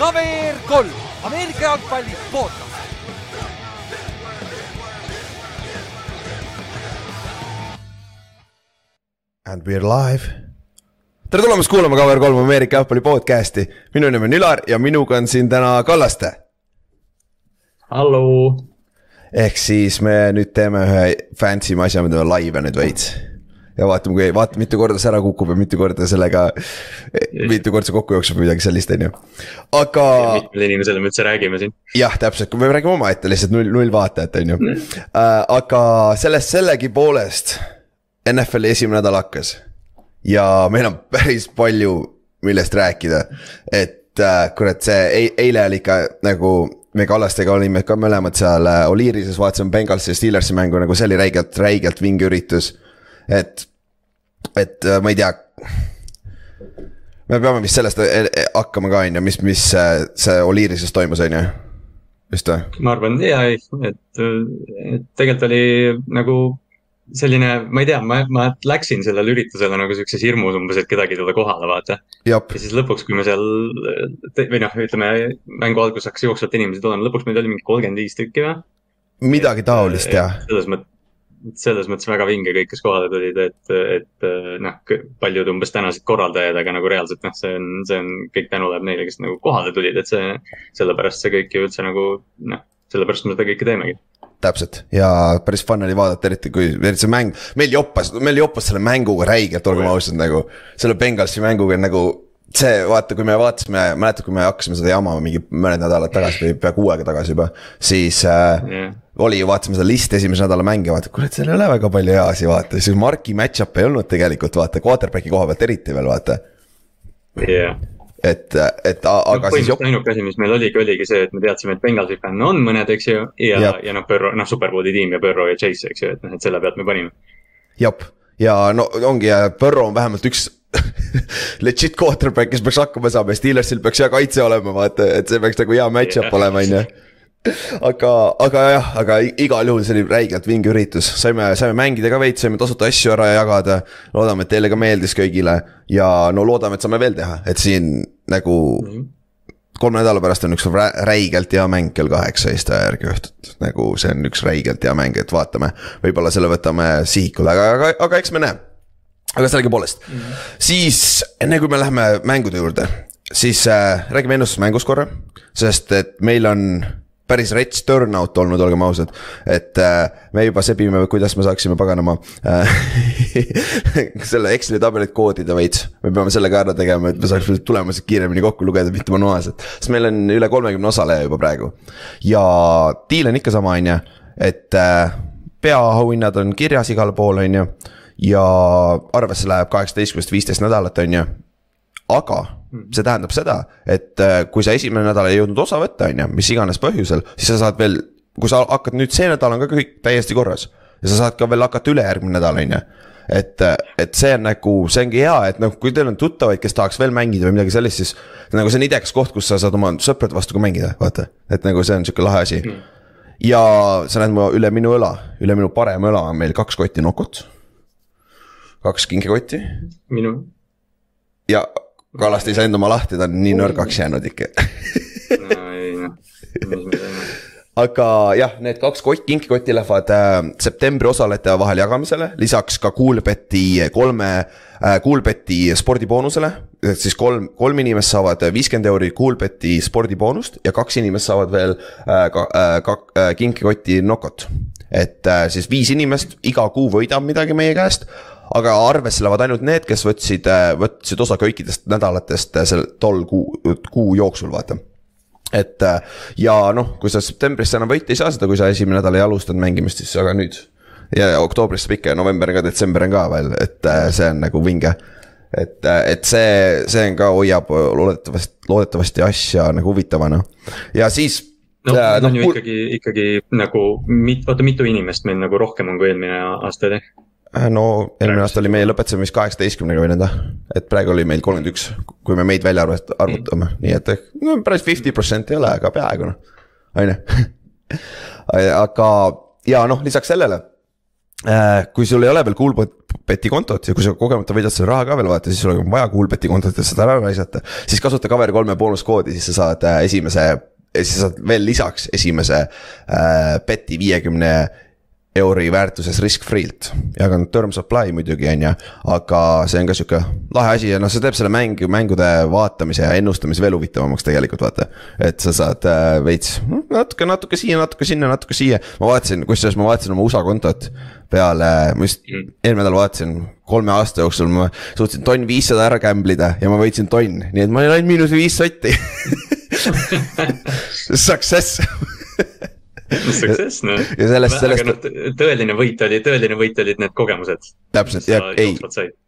KVR kolm, Ameerika jalgpalli podcast. And we are live. tere tulemast kuulama KVR3 Ameerika jalgpalli podcast'i. minu nimi on Ülar ja minuga on siin täna Kallaste. halloo. ehk siis me nüüd teeme ühe fancy asja, me teeme laive nüüd veits. Ja vaatame, kui, vaatame mitu korda see ära kukub ja mitu korda sellega, mitu korda see kokku jookseb või midagi sellist, on ju. aga. mitmele inimesele me üldse räägime siin. jah, täpselt, me räägime omaette lihtsalt null, null vaatajat, on ju uh,. aga sellest sellegipoolest NFL-i esimene nädal hakkas ja meil on päris palju, millest rääkida. et äh, kurat, see eile oli ikka nagu me Kallastega olime ka mõlemad seal äh, Oliirises, vaatasime Bengalsi ja Steelersi mängu nagu see oli räigelt, räigelt vinge üritus. Et, et äh, ma ei tea. me peame vist sellest hakkama ka, on ju, mis, mis see Oliirises toimus, on ju vist või? ma arvan ja, et, et tegelikult oli nagu selline, ma ei tea, ma, ma läksin sellele üritusele nagu siukses hirmus umbes, et kedagi ei tule kohale, vaata. ja siis lõpuks, kui me seal või noh, ütleme mängu alguses hakkas jooksvalt inimesi tulema, lõpuks meid oli mingi kolmkümmend viis tükki või? midagi taolist jah. selles mõttes, selles mõttes väga vinge kõik, kes kohale tulid, et, et noh, paljud umbes tänasid korraldajaid, aga nagu reaalselt noh, see on, see on, kõik tänu läheb neile, kes nagu kohale tulid, et see, sellepärast see kõik ju üldse nagu noh, sellepärast me seda kõike teemegi täpselt ja päris fun oli vaadata, eriti kui, eriti see mäng, meil joppas, meil joppas selle mänguga räigelt, olgem ausad nagu. selle Bengalsi mänguga nagu see, vaata, kui me vaatasime, mäletad, kui me hakkasime seda jama mingi mõned nädalad tagasi või pea kuu aega tagasi juba. siis äh, yeah. oli ju, vaatasime seda listi esimese nädala mänge, vaata, kurat, seal ei ole väga palju heasi, vaata, siis Marki match-up'e ei olnud tegelikult, vaata, quarterback'i koha pealt eriti veel, vaata. jah yeah et, et aga no, siis. ainuke asi, mis meil oligi, oligi see, et me teadsime, et Bengalsi fänn on mõned, eks ju. ja, ja, ja noh, Burrow, noh, superbowli tiim ja Burrow ja Chase, eks ju, et noh, et selle pealt me panime. jep, ja no ongi, Burrow on vähemalt üks legit quarterback, kes peaks hakkama saama Steelersil peaks hea kaitse olema, vaata, et see peaks nagu hea match-up olema, on ju aga, aga jah, aga igal juhul see oli räigelt vinge üritus, saime, saime mängida ka veits, saime tasuta asju ära jagada. loodame, et teile ka meeldis kõigile ja no loodame, et saame veel teha, et siin nagu mm. -hmm kolme nädala pärast on üks räigelt hea mäng kell kaheksa Eesti aja järgi õhtut, nagu see on üks räigelt hea mäng, et vaatame. võib-olla selle võtame sihikule, aga, aga, aga eks me näe. Aga sellegipoolest mm, -hmm. siis enne kui me läheme mängude juurde, siis äh, räägime ennustusmängust korra. sest et meil on päris rets turnout olnud, olgem ausad. et äh, me juba sebime, kuidas me saaksime paganama äh, selle Exceli tabelit koodida veits. me peame selle ka ära tegema, et me saaks tulemused kiiremini kokku lugeda, mitte manuaalselt. sest meil on üle kolmekümne osaleja juba praegu. ja diil on ikka sama, on ju, et äh, peaauhinnad on kirjas igal pool, on ju. Ja arvesse läheb kaheksateistkümnest viisteist nädalat, on ju aga hmm. see tähendab seda, et äh, kui sa esimene nädal ei jõudnud osa võtta, on ju, mis iganes põhjusel, siis sa saad veel, kui sa hakkad nüüd, see nädal on ka kõik täiesti korras. ja sa saad ka veel hakata ülejärgmine nädal, on ju. et, äh, et see on nagu, see ongi hea, et noh, kui teil on tuttavaid, kes tahaks veel mängida või midagi sellist, siis. nagu see on idekas koht, kus sa saad oma sõprade vastu ka mängida, vaata, et nagu see on sihuke lahe asi mm. ja sa näed mu üle minu õla, üle minu parema õla on meil kaks kotti nokut. Kaks kinkekotti. minu. ja Kallast ei saanud oma lahti, ta on nii nõrgaks jäänud ikka no ei noh, mis me teeme aga jah, need kaks kott, kinkikotti lähevad äh, septembri osalejate vahel jagamisele, lisaks ka Coolbeti kolme äh,, Coolbeti spordiboonusele. et siis kolm, kolm inimest saavad viiskümmend euri Coolbeti spordiboonust ja kaks inimest saavad veel äh, ka, äh, ka, äh, kinkikotti nokot. et äh, siis viis inimest iga kuu võidab midagi meie käest aga arvesse lähevad ainult need, kes võtsid, äh, võtsid osa kõikidest nädalatest äh, sel, tol kuu, kuu jooksul, vaata et äh, ja noh, kui sa septembris enam võita ei saa seda, kui sa esimene nädal ei alustanud mängimist, siis aga nüüd. ja oktoobris saab ikka ja november ja detsember on ka veel, et see on nagu vinge. et, et see, see on ka hoiab loodetavasti, loodetavasti asja nagu huvitavana ja siis noh no,, need on no, ju ikkagi, ikkagi nagu mit-, oota mitu inimest meil nagu rohkem on kui eelmine aasta oli? Äh, no eelmine aasta oli meie lõpetasime vist kaheksateistkümnega või nõnda, et praegu oli meil kolmkümmend üks, kui me meid välja arvut-, arvutame, nii et no päris fifty protsenti ei ole, aga peaaegu noh, on ju. aga ja noh, lisaks sellele äh, kui sul ei ole veel Coolbeti kontot ja kui sa kogemata võidad selle raha ka veel vaata, siis sul on vaja Coolbeti kontot, et seda ära raisata. siis kasuta Cover3 boonuskoodi, siis sa saad äh, esimese, siis sa saad veel lisaks esimese beti viiekümne euri väärtuses risk-free'lt. jagan terms apply muidugi, on ju, aga see on ka sihuke lahe asi ja noh, see teeb selle mängu, mängude vaatamise ja ennustamise veel huvitavamaks tegelikult vaata. et sa saad äh, veits noh, natuke, natuke siia, natuke sinna, natuke siia. ma vaatasin, kusjuures ma vaatasin oma USA kontot peale, ma just mm. eelmine nädal vaatasin, kolme aasta jooksul ma suutsin tonn viissada ära gamble ida ja ma võitsin tonn, nii et ma olin ainult miinus viis sotti Success Success noh. ja sellest, sellest. noh, tõeline võit oli, tõeline võit olid need kogemused. täpselt, ja ei,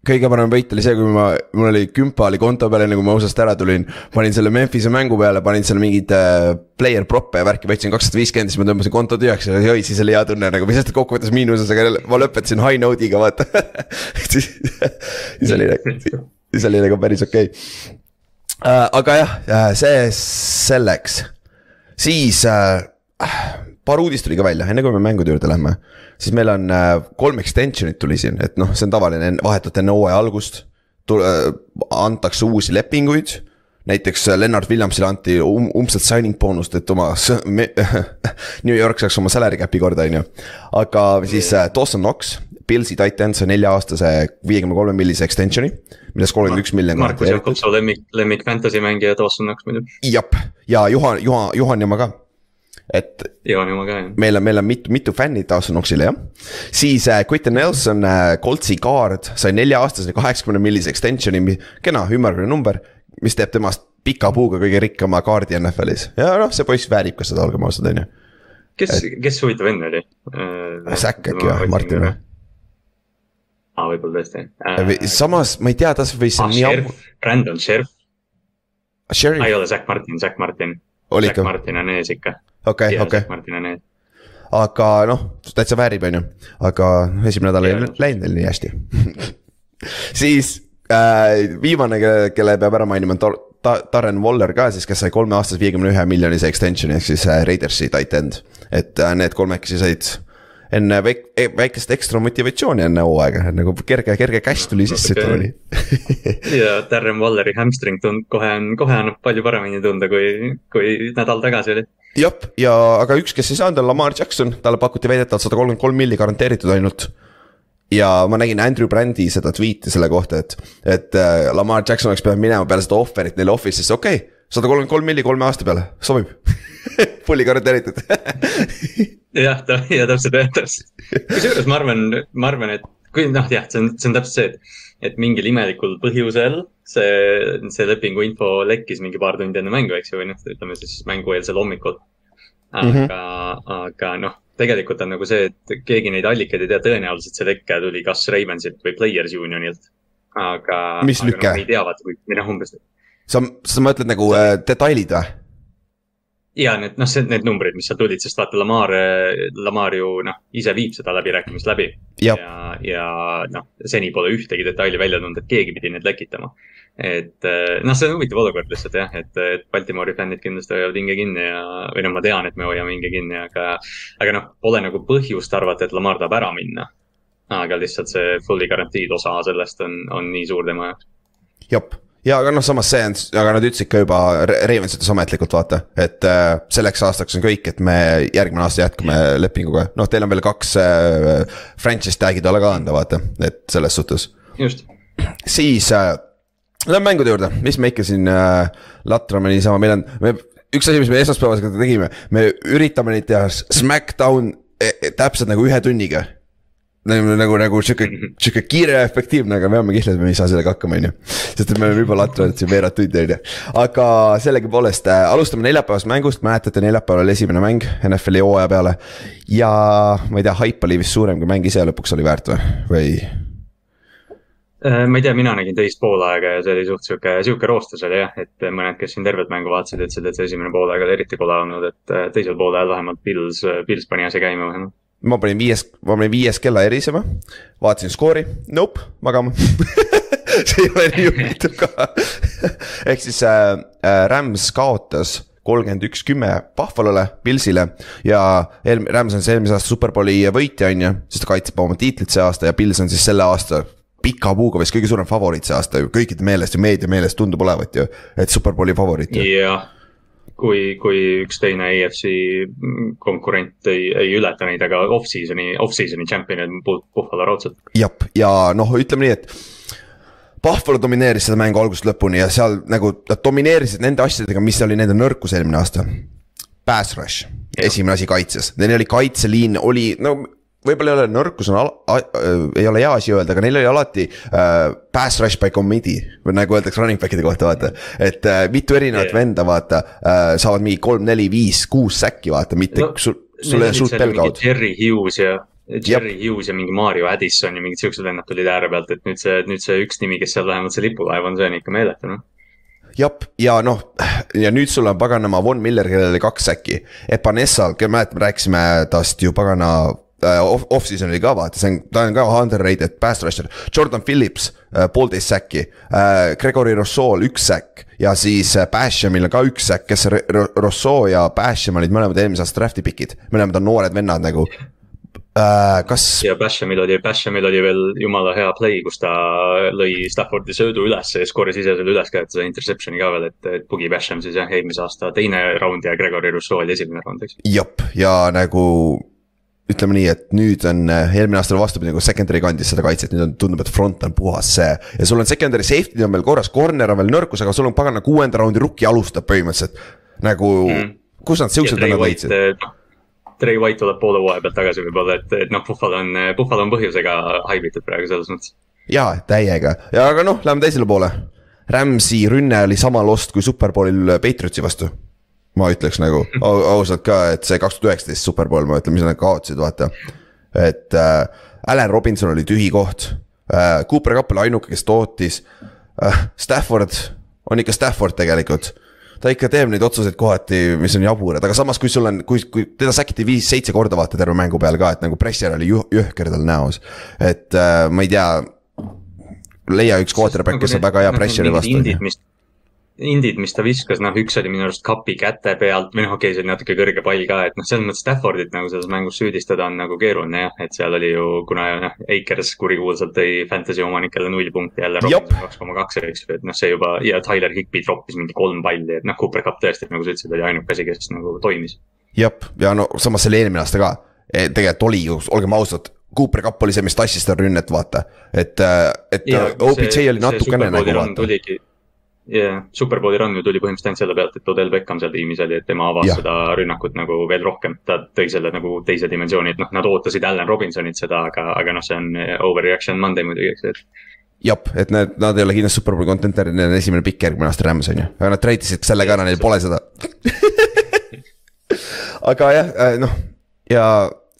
kõige parem võit oli see, kui ma, mul oli kümpa oli konto peal, enne kui ma USA-st ära tulin. panin selle Memphise mängu peale, panin seal mingeid äh, player prop'e ja värki, võtsin kakssada viiskümmend, siis ma tõmbasin konto tühjaks ja oi, siis oli hea tunne nagu, mis sest kokkuvõttes miinuses, aga ma lõpetasin high note'iga vaata siis, siis oli, siis oli nagu päris okei okay. uh,. aga jah, äh, see selleks, siis uh, paar uudist tuli ka välja, enne kui me mängude juurde lähme. siis meil on äh, kolm extension'it tuli siin, et noh, see on tavaline vahetult enne hooaja algust. Äh, antakse uusi lepinguid. näiteks äh, Lennart Williamsile anti um, umbselt signing boonust, et oma New York saaks oma salary cap'i korda, on ju. aga siis Dawson Knox, Pilsi titan sai nelja-aastase viiekümne kolme millise extension'i millest kolmkümmend üks miljonit. Markus Jakobson lemmik, lemmik fantasy mängija Dawson Knox muidu. jah, ja Juhan, Juhan, Juhan Jama ka et. Meil on, meil on mitu, mitu fänni Dawson Knoxile jah. siis äh, Quinton Nelson äh,, Coltsi kaard sai nelja-aastase kaheksakümne millise extension'i, kena ümmargune number. mis teeb temast pika puuga kõige rikkama kaardi NFL-is ja noh, see poiss väärib ka seda, olgem ausad, on ju. kes et..., kes huvitav vend oli äh,? Säkk äkki või, Martin või? aa, võib-olla tõesti äh,. samas ma ei tea, ta võis ah. Brandon Sheriff. Sheriff. ei ole Zack Martin, Zack Martin. Zack Martin on ees ikka. Okei, okei. aga noh, täitsa väärib, on ju, aga esimene nädal ei läinud neil nii hästi. Siis äh, viimane, kelle, kelle peab ära mainima, on ta, Darren Waller ka siis, kes sai kolmeaastase viiekümne ühe miljonise extension'i ehk siis äh, Raidersi tight end. et äh, need kolmekesi said enne väik-, e-, väikest ekstra motivatsiooni enne hooaega, nagu kerge, kerge cash tuli sisse, ütleme nii ja Darren Walleri hamstring tund-, kohe on, kohe annab palju paremini tunda, kui, kui nädal tagasi oli. Jah, ja aga üks, kes ei saanud, on Lamar Jackson, talle pakuti väidetavalt sada kolmkümmend kolm milli garanteeritud ainult. ja ma nägin Andrew Brandi seda tweet'i selle kohta, et, et äh, Lamar Jackson oleks pidanud minema peale seda offer'it neile office'isse, okei okay,, sada kolmkümmend kolm milli kolme aasta peale, sobib Fully garanteeritud jah, ja täpselt, täpselt. kusjuures ma arvan, ma arvan, et kui noh, jah, see on, see on täpselt see, et, et mingil imelikul põhjusel see, see lepingu info lekkis mingi paar tundi enne mängu, eks ju, või noh, ütleme siis mängueelsel hommikul. aga mm, -hmm. aga noh, tegelikult on nagu see, et keegi neid allikaid ei tea, tõenäoliselt see lekke tuli kas Ravensilt või Players Unionilt. aga. mis lüke? No, ei tea, vaata, kui, või noh, umbes. Sa, sa mõtled nagu äh, detailid või? ja need, noh, see, need numbrid, mis seal tulid, sest vaata, Lamar, Lamar ju noh, ise viib seda läbirääkimist läbi. ja, ja, ja noh, seni pole ühtegi detaili välja tulnud, et keegi pidi need lekitama. et noh, see on huvitav olukord lihtsalt jah, et, et Baltimoori fännid kindlasti hoiavad hinge kinni ja, või noh, ma tean, et me hoiame hinge kinni, aga. aga noh, pole nagu põhjust arvata, et Lamar tahab ära minna. aga lihtsalt see fully guaranteed osa sellest on, on nii suur tema jaoks. jep ja aga noh, samas see on, aga nad ütlesid ka juba, Ravens ütles ametlikult vaata, et äh, selleks aastaks on kõik, et me järgmine aasta jätkame lepinguga. noh, teil on veel kaks äh, franchise tag'i talle ka anda, vaata, et selles suhtes. just. siis äh,, lähme mängude juurde, mis me ikka siin äh, latrame niisama, meil on, me, üks asi, mis me esmaspäevasega tegime, me üritame neid teha SmackDown e, e, täpselt nagu ühe tunniga nagu, nagu, nagu sihuke, sihuke kiire ja efektiivne, aga me kihla, et me ei saa sellega hakkama, on ju. sest et me oleme juba latranud siin veerand tundi, on ju. aga sellegipoolest äh, alustame neljapäevast mängust, mäletate, neljapäeval oli esimene mäng NFL-i hooaja peale. ja ma ei tea, haip oli vist suurem kui mäng ise lõpuks oli väärt või, või? Äh, ma ei tea, mina nägin teist poolaega ja see oli suht sihuke, sihuke roostus oli jah, et mõned, kes siin tervet mängu vaatasid, ütlesid, et see esimene poolaeg oli eriti kole olnud, et äh, teisel poolajal vähemalt Pils, Pils pani asja käima vähemalt ma panin viies, ma panin viies kella erisema, vaatasin skoori, nope, magama. See ei ole nii huvitav ka. Ehk siis äh, äh, Rams kaotas kolmkümmend üks, kümme Buffalo'le, Pilsile. ja eelm-, Rams on see eelmise aasta superbowli võitja, on ju, siis ta kaitseb oma tiitlit see aasta ja Pils on siis selle aasta pika puuga vist kõige suurem favoriit see aasta ju, kõikide meelest ja meedia meelest tundub olevat ju, et superbowli favoriit ju. jah, kui, kui üks teine EFC konkurent ei, ei ületa neid, aga off-season'i, off-season'i champion'id on Buffalo raudselt. jah, ja noh, ütleme nii, et Buffalo domineeris seda mängu algusest lõpuni ja seal nagu nad domineerisid nende asjadega, mis oli nende nõrkus eelmine aasta. Pass rush, esimene asi kaitses, neil oli kaitseliin oli, no võib-olla ei ole nõrkus on äh, ei ole hea asi öelda, aga neil oli alati äh, pass rush by committee. või nagu öeldakse running back'ide kohta, vaata. et äh, mitu erinevat yeah. venda, vaata äh,, saavad mingi kolm, neli, viis, kuus säkki, vaata, mitte no, sul, sul ei ole suurt pelgaud. Jerry Hughes ja, Jerry Yep. Hughes ja mingi Mario Addison ja mingid siuksed vennad tulid ääre pealt, et nüüd see, nüüd see üks nimi, kes seal vähemalt see lipulaev on, see on ikka meeletu noh jah, ja noh, ja nüüd sul on paganama Von Miller, kellel oli kaks säki. Epanessal, mäletad, me rääkisime tast ju pagana Äh, off, off-season oli ka vaata, see on, ta on ka underrated pass rusher. Jordan Phillips äh,, poolteist säkki äh,. Gregory Rousseau'l üks säkk ja siis äh, Bashamil ka üks säkk, kes Rousseau ja Basham olid mõlemad eelmise aasta draft'i pikid. mõlemad on noored vennad nagu äh,, kas. ja Bashamil oli, Bashamil oli veel jumala hea play, kus ta lõi Staffordi söödu üles ja skooris ise selle üles ka, et seda interception'i ka veel, et, et Bugi Basham siis jah, eelmise aasta teine round ja Gregory Rousseau oli esimene round, eks. jep, ja nagu ütleme nii, et nüüd on äh, eelmine aasta vastupidi nagu secondary kandis seda kaitset, nüüd on, tundub, et front on puhas see. ja sul on secondary safety'd on veel korras, corner on veel nõrkus, aga sul on pagana kuuenda raundi rookie alustab põhimõtteliselt. nagu mm., kus nad siuksed vennad leidsid? Noh, Trey White tuleb poole hooaja pealt tagasi võib-olla, et, et noh, Buffalo on, Buffalo on põhjusega haibitud praegu selles mõttes. jaa, täiega ja aga noh, lähme teisele poole. Rams'i rünne oli sama lost kui Superbowlil Patriotsi vastu ma ütleks nagu ausalt ka, et see kaks tuhat üheksateist superpool, ma ütlen, mis nad kaotasid, vaata. et äh, Allan Robinson oli tühi koht äh,, Cooper Cupp oli ainuke, kes tootis äh,. Stafford on ikka Stafford tegelikult ta ikka teeb neid otsuseid kohati, mis on jaburad, aga samas, kui sul on, kui, kui teda säkiti viis-seitse korda vaata terve mängu peal ka, et nagu pressure oli jõh, jõhker tal näos. et äh, ma ei tea, leia üks quarterback, kes on väga hea pressure'i vastu indid, mis ta viskas, noh, üks oli minu arust kapi käte pealt või noh, okei okay,, see oli natuke kõrge pall ka, et noh, selles mõttes Staffordit nagu selles mängus süüdistada on nagu keeruline jah, et seal oli ju, kuna noh, Akers kurikuulsalt tõi fantasy omanikele null punkti jälle, kaks koma kaks, eks ju, et noh, see juba ja Tyler Higby troppis mingi kolm palli, et noh, Cooper Cup tõesti, nagu sa ütlesid, oli ainuke asi, kes nagu toimis. jah, ja no samas see oli eelmine aasta ka, e, tegelikult oli ju, olgem ausad Cooper Cup oli see, mis tassis seda rünnet, vaata. et, et ja, OBJ see, oli natukene nagu vaata ja yeah, Superbowli run ju tuli põhimõtteliselt ainult selle pealt, et Odell Beckham seal tiimis oli, et tema avas ja. seda rünnakut nagu veel rohkem. ta tõi selle nagu teise dimensiooni, et noh, nad ootasid Allan Robinsonit seda, aga, aga noh, see on overreaction Monday muidugi, eks, et jah, et need, nad ei ole kindlasti superbowli contenter'id, neil on esimene pikk järgmine aasta Rams on ju, aga nad treidisid selle ka, neil pole seda aga jah, äh, noh ja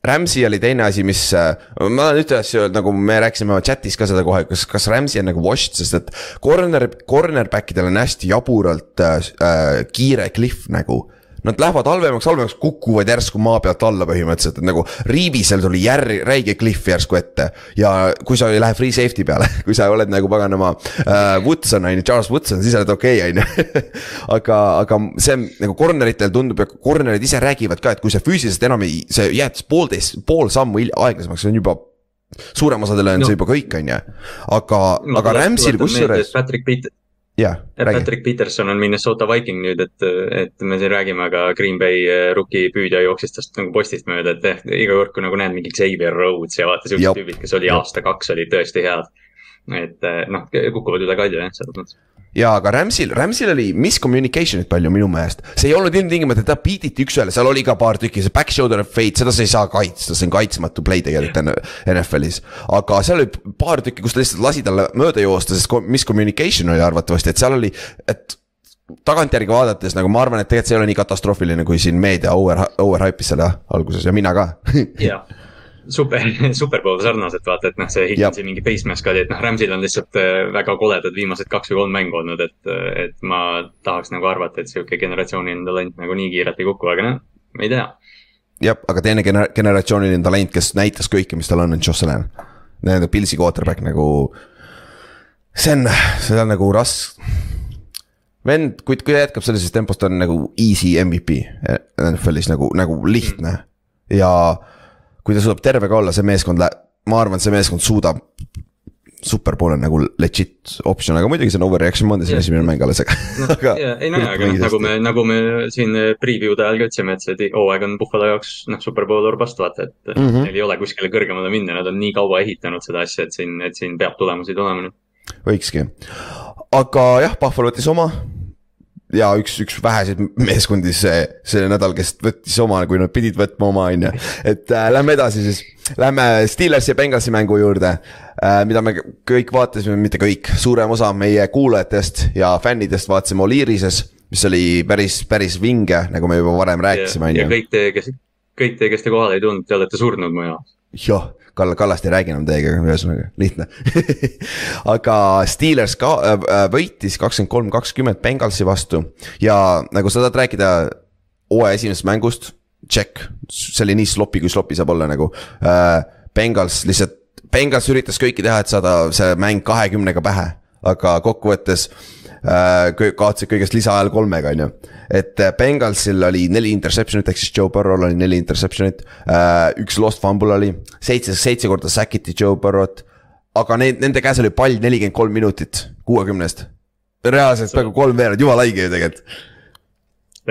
Rams'i oli teine asi, mis, äh, ma tahan ühte asja öelda, nagu me rääkisime chat'is ka seda kohe, kas, kas Rams'i on nagu washed, sest et corner, cornerback idel on hästi jaburalt äh, äh, kiire cliff nagu Nad lähevad halvemaks, halvemaks, kukuvad järsku maa pealt alla põhimõtteliselt, et nagu Riibisel tuli jär-, räige cliff järsku ette. ja kui sa ei lähe free safety peale kui sa oled nagu paganama äh, Woodson on ju, Charles Woodson, siis oled okei okay,, on ju. aga, aga see nagu corner itel tundub ja corner'id ise räägivad ka, et kui sa füüsiliselt enam ei, sa jääd poolteist, pool sammu aeglasemaks, see on juba suurem osadele on no. see juba kõik, on ju. aga no,, aga Rams'il kusjuures. Patrick Pitt yeah,. Patrick Peterson on Minnesota Viking nüüd, et, et me siin räägime, aga Green Bay eh, rookie püüdja jooksis tast nagu postist mööda, et eh, iga kord, kui nagu näed mingi Xavier Rhodes ja vaata siuksed tüübid, kes oli aasta-kaks, olid tõesti head. et eh, noh, kukuvad üle kalju jah, selles mõttes ja aga Ramsil, Ramsil oli miscommunication'it palju minu meelest. see ei olnud ilmtingimata, ta beat iti üks-ühele, seal oli ka paar tükki, see back shoulder fade, seda sa ei saa kaitsta, see on kaitsmatu play tegelikult NFL-is. aga seal oli paar tükki, kus ta lihtsalt lasi talle mööda joosta, sest miscommunication oli arvatavasti, et seal oli, et tagantjärgi vaadates nagu ma arvan, et tegelikult see ei ole nii katastroofiline, kui siin meedia over, over hype'is seda alguses. Ja mina ka. Jah super, superpool sarnaselt vaata, et noh, see Higginsi mingi base mask oli, et noh, Ramsil on lihtsalt äh, väga koledad viimased kaks või kolm mängu olnud, et, äh, et ma tahaks nagu arvata, et sihuke generatsiooniline talent nagu nii kiirelt ei kuku, aga noh, me ei tea. jah, aga teine gener-, generatsiooniline talent, kes näitas kõike, mis tal on, on Allan. Nende Pilsi quarterback nagu, see on, see on nagu raske vend, kui, kui ta jätkab sellises tempos, ta on nagu easy MVP NFL-is nagu, nagu lihtne. ja kui ta suudab terve ka olla, see meeskond, ma arvan, et see meeskond suudab superpool on nagu legit optsioon, aga muidugi see on overreaction Monday, see on esimene mäng alles, aga no,. ei no jaa, aga noh, nagu me, nagu me siin preview'de ajal ka ütlesime, et see hooaeg on Buffalo jaoks noh, superpool orbast vaata, et mm -hmm. neil ei ole kuskile kõrgemale minna, nad on nii kaua ehitanud seda asja, et siin, et siin peab tulemusi tulema. võikski, aga jah, Buffalo võttis oma ja üks, üks väheseid meeskondi see, see nädal, kes võttis oma, kui nad pidid võtma oma, on ju. et äh, lähme edasi siis, lähme Steelersi ja Bengalsi mängu juurde äh,. mida me kõik vaatasime, mitte kõik, suurem osa meie kuulajatest ja fännidest vaatasime Oliirises. mis oli päris, päris vinge, nagu me juba varem rääkisime, on ju. ja kõik te, kes, kõik te, kes te kohale ei tulnud, te olete surnud mu jaoks. jah Kall-, Kallast ei räägi enam teiega, ühesõnaga lihtne. Aga Steelers ka äh, võitis kakskümmend kolm, kakskümmend Bengalsi vastu. Ja nagu sa tahad rääkida hooaja esimesest mängust, check, see oli nii sloppy, kui sloppy saab olla nagu. Äh,. Bengals lihtsalt, Bengals üritas kõiki teha, et saada see mäng kahekümnega pähe, aga kokkuvõttes äh, kaotasid kõigest lisaajal kolmega, on ju et äh, Bengalsil oli neli interception'it, ehk siis Joe Burrow'l oli neli interception'it. Äh, üks lost fumble oli, seitse, seitse korda sack'iti Joe Burrow't. aga need, nende käes oli pall nelikümmend kolm minutit kuuekümnest. reaalselt peaaegu kolm veerand, jumala haige ju tegelikult.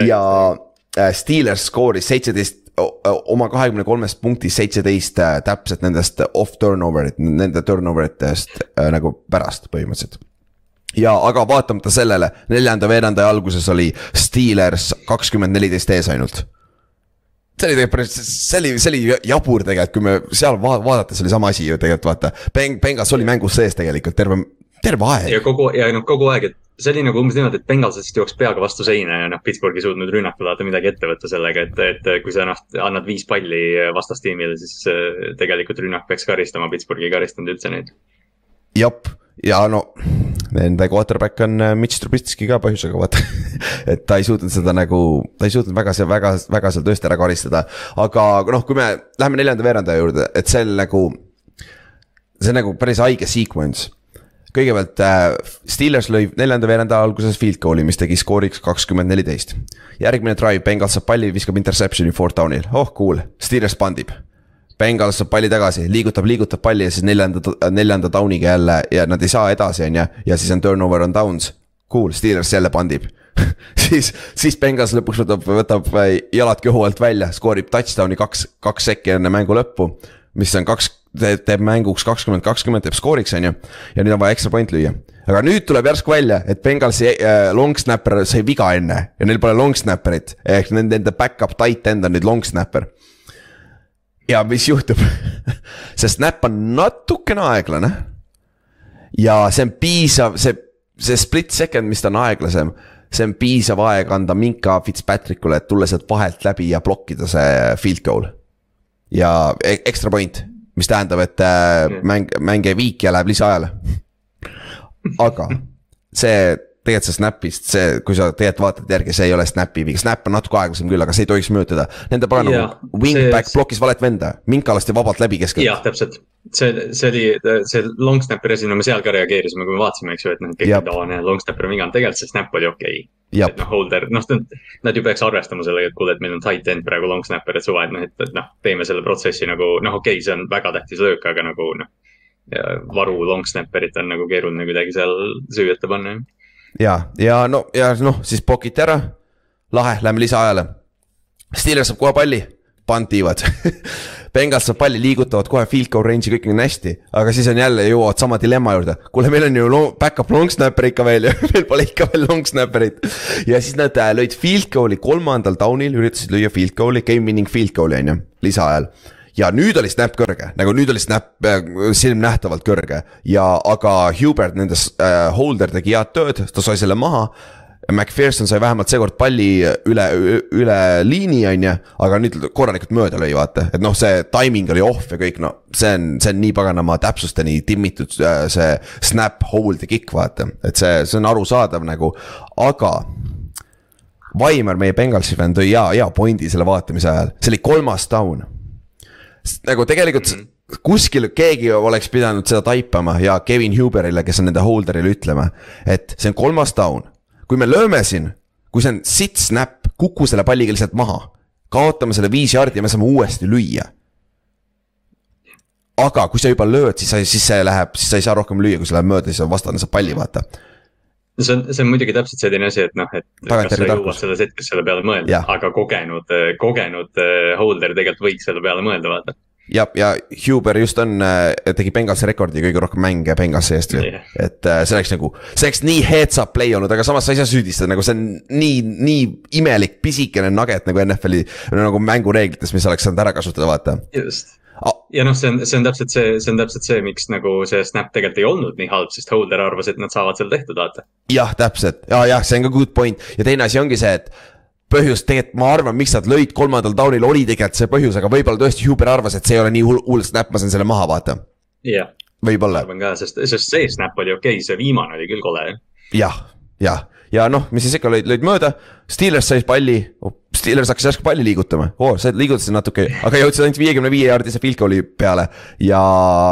ja äh, Steelers skooris seitseteist oma kahekümne kolmest punktist seitseteist täpselt nendest off turnover'it, nende turnover itest nagu pärast põhimõtteliselt ja aga vaatamata sellele, neljanda veeranda alguses oli Steelers kakskümmend neliteist ees ainult. see oli tegelikult päris, see oli, see oli jabur tegelikult, kui me seal va vaadates oli sama asi ju tegelikult vaata. Beng-, Bengas oli mängus sees tegelikult terve, terve aeg. ja kogu, ja noh, kogu aeg, et see oli nagu umbes niimoodi, et Bengalsist jooks peaga vastu seina ja noh, Pittsburgh ei suutnud rünnata vaata midagi ette võtta sellega, et, et kui sa noh, annad viis palli vastastiimile, siis äh, tegelikult rünnak peaks karistama, Pittsburgh ei karistanud üldse neid. jep, ja no nende quarterback on äh, Mitch Trubisky ka põhjusega, vaata. Et ta ei suutnud seda nagu, ta ei suutnud väga, väga, väga seal tõesti ära karistada. aga noh, kui me läheme neljanda veerandaja juurde, et see on nagu, see on nagu päris haige sequence. Kõigepealt äh, Steelers lõi neljanda veeranda alguses field goal'i, mis tegi skooriks kakskümmend neliteist. järgmine drive, Bengals saab palli, viskab interception'i fourth down'il, oh cool, Steelers pandib Bengals saab palli tagasi, liigutab, liigutab palli ja siis neljanda, neljanda down'iga jälle ja nad ei saa edasi, on ju. ja siis on turnover on downs. Cool, Steelers jälle pandib siis, siis Bengals lõpuks võtab, võtab äh, jalad kõhu alt välja, skoorib touchdown'i kaks, kaks sekki enne mängu lõppu. mis on kaks, teeb mänguks kakskümmend, kakskümmend teeb skooriks, on ju. ja nüüd on vaja ekstra point lüüa. aga nüüd tuleb järsku välja, et Bengalsi äh, long snapper sai viga enne ja neil pole long snapper'it. ehk nende, nende back-up tight end on nüüd long snapper ja mis juhtub see snap on natukene aeglane. ja see on piisav, see, see split second, mis ta on aeglasem, see on piisav aeg anda Minka Fitzpatrickule, et tulla sealt vahelt läbi ja blokkida see field goal. ja e-, extra point, mis tähendab, et äh, mäng, mäng jäi viiki ja läheb lisaajale. aga see tegelikult see snap'ist, see, kui sa tegelikult vaatad järgi, see ei ole snap'i viga, snap on natuke aeglasem küll, aga see ei tohiks mõjutada. Nende pagan nagu wingback see... blokkis valet venda, Minka lasti vabalt läbi keskelt. jah, täpselt, see, see oli, see long snapper'i asi, no me seal ka reageerisime, kui me vaatasime, eks ju, et noh, kõik tavaline long snapper on viga, tegelikult see snap oli okei. Okay.. et noh, holder, noh, nad ju peaks arvestama sellega, et kuule, et meil on tight end praegu long snapper, et suva, et noh, et, noh, teeme selle protsessi nagu noh, okei okay,, see on väga tähtis löök, aga nagu noh. varu long snapper'it on nagu keeruline kuidagi seal süüeta panna ja, ja no ja noh, siis pokiti ära. lahe, lähme lisaajale. Steelers saab kohe palli, pantivad Bengals saab palli, liigutavad kohe field goal range'i, kõik on hästi. aga siis on jälle jõuavad sama dilemma juurde. kuule, meil on ju long, back-up long snapper ikka veel ju meil pole ikka veel long snapper'it. ja siis nad äh, lõid field goal'i kolmandal down'il, üritasid lüüa field goal'i, game winning field goal'i on ju, lisaajal ja nüüd oli snap kõrge, nagu nüüd oli snap äh, silmnähtavalt kõrge. Ja, aga Hubert nendes äh,, Holder tegi head tööd, ta sai selle maha. McPherson sai vähemalt seekord palli üle, üle liini, on ju, aga nüüd korralikult mööda lõi, vaata, et noh, see timing oli off ja kõik, no see on, see on nii paganama täpsusteni timmitud äh, see snap, hold ja kick, vaata, et see, see on arusaadav nagu, aga Vaimar, meie Bengalsi fänn tõi hea, hea pointi selle vaatamise ajal, see oli kolmas down nagu tegelikult mm -hmm. kuskil keegi oleks pidanud seda taipama ja Kevin Huberile, kes on nende holder'ile ütlema, et see on kolmas down kui me lööme siin, kui see on sitt snap, kuku selle palliga lihtsalt maha. kaotame selle viis jardi ja me saame uuesti lüüa. aga kui sa juba lööd, siis sa, siis see läheb, siis sa ei saa rohkem lüüa, kui see läheb mööda, siis vastane saab palli, vaata see on, see on muidugi täpselt selline asi, et noh, et kas sa jõuad selles hetkes selle peale mõelda, aga kogenud, kogenud eh, holder tegelikult võiks selle peale mõelda, vaata. Ja, ja Huber just on, äh, tegi Bengalsi rekordi kõige rohkem mänge Bengalsi eest ju. Yeah.. et äh, see oleks nagu, see oleks nii heads up play olnud, aga samas sa ei saa süüdistada, nagu see on nii, nii imelik pisikene nugget nagu NFL-i nagu mängureeglites, mis oleks saanud ära kasutada, vaata. just ja noh, see on, see on täpselt see, see on täpselt see, miks nagu see snap tegelikult ei olnud nii halb, sest holder arvas, et nad saavad seal tehtud, vaata. jah, täpselt ja jah, see on ka good point ja teine asi ongi see, et põhjus tegelikult, ma arvan, miks nad lõid kolmandal down'il oli tegelikult see põhjus, aga võib-olla tõesti Huber arvas, et see ei ole nii hull, hull snap, ma saan selle maha, vaata. jah võib-olla. ma arvan ka, sest, sest see snap oli okei okay,, see viimane oli küll kole. jah, jah, ja noh, mis siis ikka lõid, lõid mööda, Steelers sai palli oh,, Steelers hakkas järsku palli liigutama oh,, sa liigutasid natuke, aga jõudsid ainult viiekümne viie jaardise field goal'i peale. ja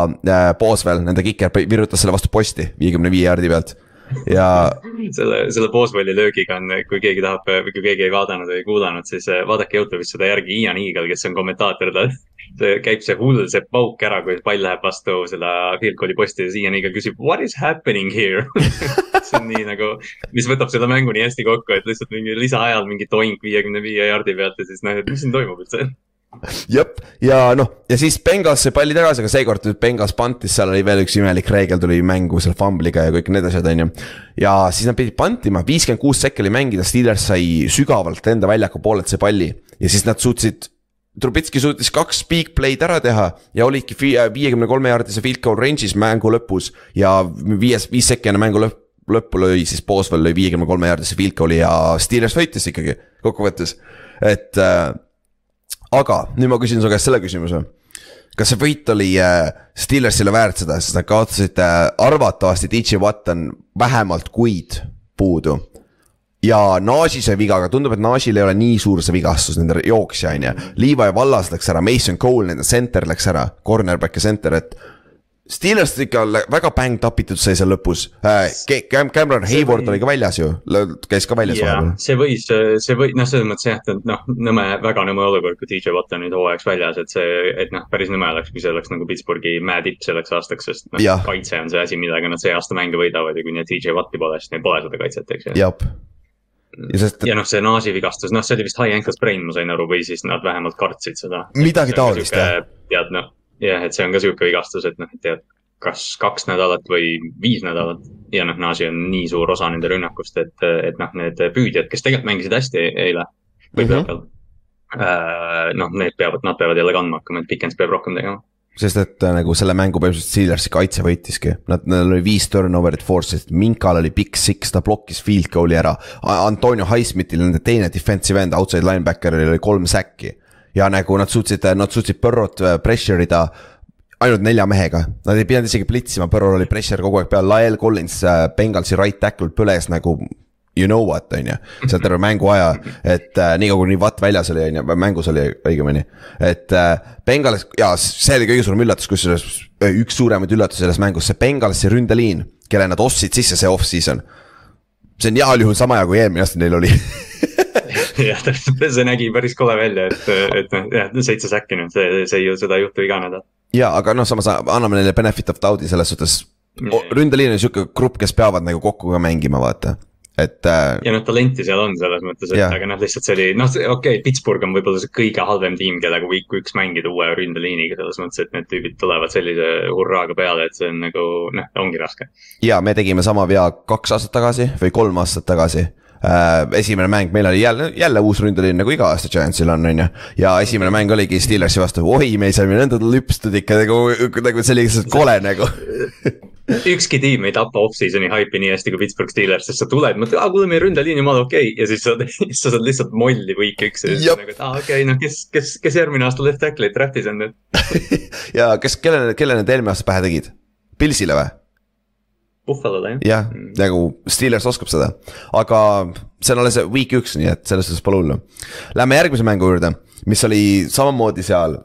äh, Boswell, nende kiker, virutas selle vastu posti viiekümne viie jaardi pealt ja. selle, selle Boswelli löögiga on, kui keegi tahab kui keegi ei vaadanud või kuulanud, siis eh, vaadake Youtube'is seda järgi Ian Eagle, kes on kommentaator, ta see käib see hull, see pauk ära, kui pall läheb vastu seda field goal'i posti ja siis Ian Eagle küsib what is happening here see on nii nagu, mis võtab seda mängu nii hästi kokku, et lihtsalt mingi lisaajal mingi toink viiekümne viie jardi pealt ja siis noh, et mis siin toimub üldse jep, ja noh, ja siis Bengals sai palli tagasi, aga seekord Bengals pantis, seal oli veel üks imelik reegel tuli mängu seal fumble'iga ja kõik need asjad, on ju. ja siis nad pidid pantima, viiskümmend kuus sekki oli mängida, Steelers sai sügavalt enda väljaku poolelt see palli ja siis nad suutsid. Trubitski suutis kaks big play'd ära teha ja olidki viiekümne kolme jaardise field goal range'is mängu lõpus ja viies, viis sekki enne mängu lõppu lõppu lõi siis Boswell lõi viiekümne kolme jaardise field goal'i ja Steelers võitis ikkagi kokkuvõttes, et äh, aga nüüd ma küsin su käest selle küsimuse. kas see võit oli äh, Steelersile väärt seda, sest nad kaotasid äh, arvatavasti DJ Watt on vähemalt kuid puudu. Ja Naji sai viga, aga tundub, et Najil ei ole nii suur see vigastus, nende jooksja on ju. Levi Vallas läks ära, Mason Cole, nende center läks ära, cornerback ja center, et Steelers ikka väga bäng tapitud sai seal lõpus äh,. Cam-, Cameron Hayward või... oli ka väljas ju, käis ka väljas yeah, vahepeal. see võis, see või, noh, selles mõttes jah, et noh, nõme, väga nõme olukord, kui DJ Watt on nüüd hooajaks väljas, et see, et noh, päris nõme oleks, kui see oleks nagu Pittsburghi mäetipp selleks aastaks, sest noh, kaitse on see asi, millega nad see aasta mänge võidavad ja kui neil DJ Watti pole, siis neil pole seda kaitset, eks ju. Ja, sest... ja noh, see naasi vigastus, noh, see oli vist high ankle sprain, ma sain aru, või siis nad vähemalt kartsid seda. midagi taolist jah. tead noh jah, et see on ka sihuke vigastus, et noh, et tead, kas kaks nädalat või viis nädalat. ja noh, Nasi on nii suur osa nende rünnakust, et, et noh, need püüdjad, kes tegelikult mängisid hästi eile või mm -hmm.. noh, need peavad, nad peavad jälle kandma hakkama, et Pikens peab rohkem tegema sest et äh, nagu selle mängu põhimõtteliselt Steelersi kaitse võitiski, nad, neil oli viis turnover'it force'it, Minkal oli big six, ta blokkis field goal'i ära. Antonio Highsmithil, nende teine defensive end, outside linebacker'il oli kolm säkki ja nagu nad suutsid, nad suutsid Burrot äh, pressure ida ainult nelja mehega, nad ei pidanud isegi plitsima, Burrow oli pressure kogu aeg peal, Lael Collins, äh, Bengalsi right tackle põles nagu you know what, on ju. seal terve mängu aja, et äh, nii kaua kuni Watt väljas oli, on ju, mängus oli õigemini. et äh, Bengalis ja see oli kõige suurem üllatus, kusjuures äh, üks suuremaid üllatusi selles mängus, see Bengalsi ründeliin, kelle nad ostsid sisse see off-season. see on heal juhul sama hea kui eelmine aasta neil oli jah, täpselt, see nägi päris kole välja, et, et noh, jah, seitse säkki nüüd, see, see ju, seda ei juhtu iga nädal. ja, aga noh, samas anname neile benefit of doubt'i selles suhtes. ründeliin on sihuke grupp, kes peavad nagu kokku ka mängima, vaata et äh.... ja noh, talenti seal on selles mõttes, et yeah. aga noh, lihtsalt see oli, noh, okei okay,, Pittsburgh on võib-olla see kõige halvem tiim, kellega week üks mängida uue ründeliiniga, selles mõttes, et need tüübid tulevad sellise hurraaga peale, et see on nagu noh, ongi raske. ja me tegime sama vea kaks aastat tagasi või kolm aastat tagasi. Esimene mäng meil oli jälle, jälle uus ründeliin nagu iga aasta Giantsil on, on ju. ja esimene mäng oligi Steelersi vastu, oi, me saime nõnda lüpstud ikka nagu, nagu see oli lihtsalt kole nagu ükski tiim ei tapa off-season'i haipi nii hästi kui Pittsburgh Steelers, sest sa tuled, mõtled, aa kuule, meie ründeliin jumala okei okay. ja siis sa, siis sa saad lihtsalt molli week üks ja siis nagu, et aa okei okay,, noh, kes, kes, kes järgmine aasta left tackle'it draft'is on nüüd ja kes, kellele, kellele need eelmine aasta pähe tegid? Pilsile või? Buffalo'le jah. jah mm., nagu Steelers oskab seda, aga see on alles week üks, nii et selles suhtes pole hullu. Lähme järgmise mängu juurde, mis oli samamoodi seal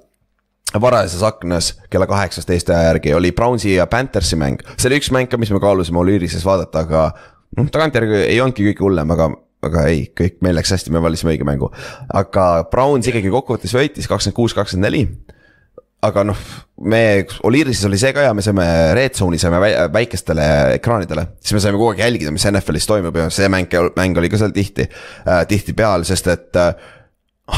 varajases aknas kella kaheksast Eesti aja järgi oli Brownsi ja Panthersi mäng. see oli üks mäng ka, mis me kaalusime Olürises vaadata, aga noh, tagantjärgi ei olnudki kõige hullem, aga, aga ei, kõik, meil läks hästi, me valisime õige mängu. aga Browns ikkagi kokkuvõttes võitis kakskümmend kuus, kakskümmend neli aga noh, me, Olirises oli see ka ja me saime red zone'i saime väikestele ekraanidele. siis me saime kogu aeg jälgida, mis NFL-is toimub ja see mäng, mäng oli ka seal tihti äh,, tihtipeale, sest et äh,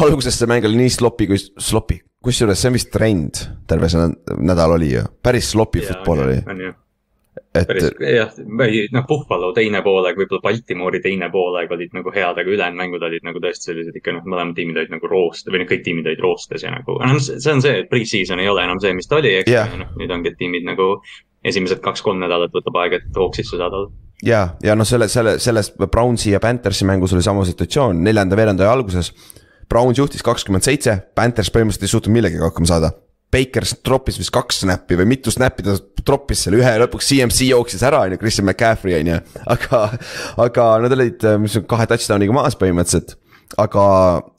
alguses see mäng oli nii sloppy kui sloppy. kusjuures see on vist trend terve see nädal oli ju, päris sloppy football oli et. päris jah, noh, Buffalo teine poolaeg, võib-olla Baltimoori teine poolaeg olid nagu head, aga ülejäänud mängud olid nagu tõesti sellised ikka noh, mõlemad tiimid olid nagu roostes või noh, kõik tiimid olid roostes ja nagu, noh, see on see, et pre-season ei ole enam see, mis ta oli, eks yeah., noh, nüüd ongi, et tiimid nagu esimesed kaks-kolm nädalat võtab aega, et hoog sisse saada ja, ja noh, selle, selle, selles Brownsi ja Panthersi mängus oli sama situatsioon, neljanda veerandaja alguses. Browns juhtis kakskümmend seitse, Panthers põhimõtteliselt ei suutnud millegagi hakkama saada Baker troppis vist kaks snappi või mitu snappi ta troppis selle ühe lõpuks CMC jooksis ära, on ju, Christian McCaffrey on ju. aga, aga nad olid, mis on kahe touchdown'iga maas põhimõtteliselt. aga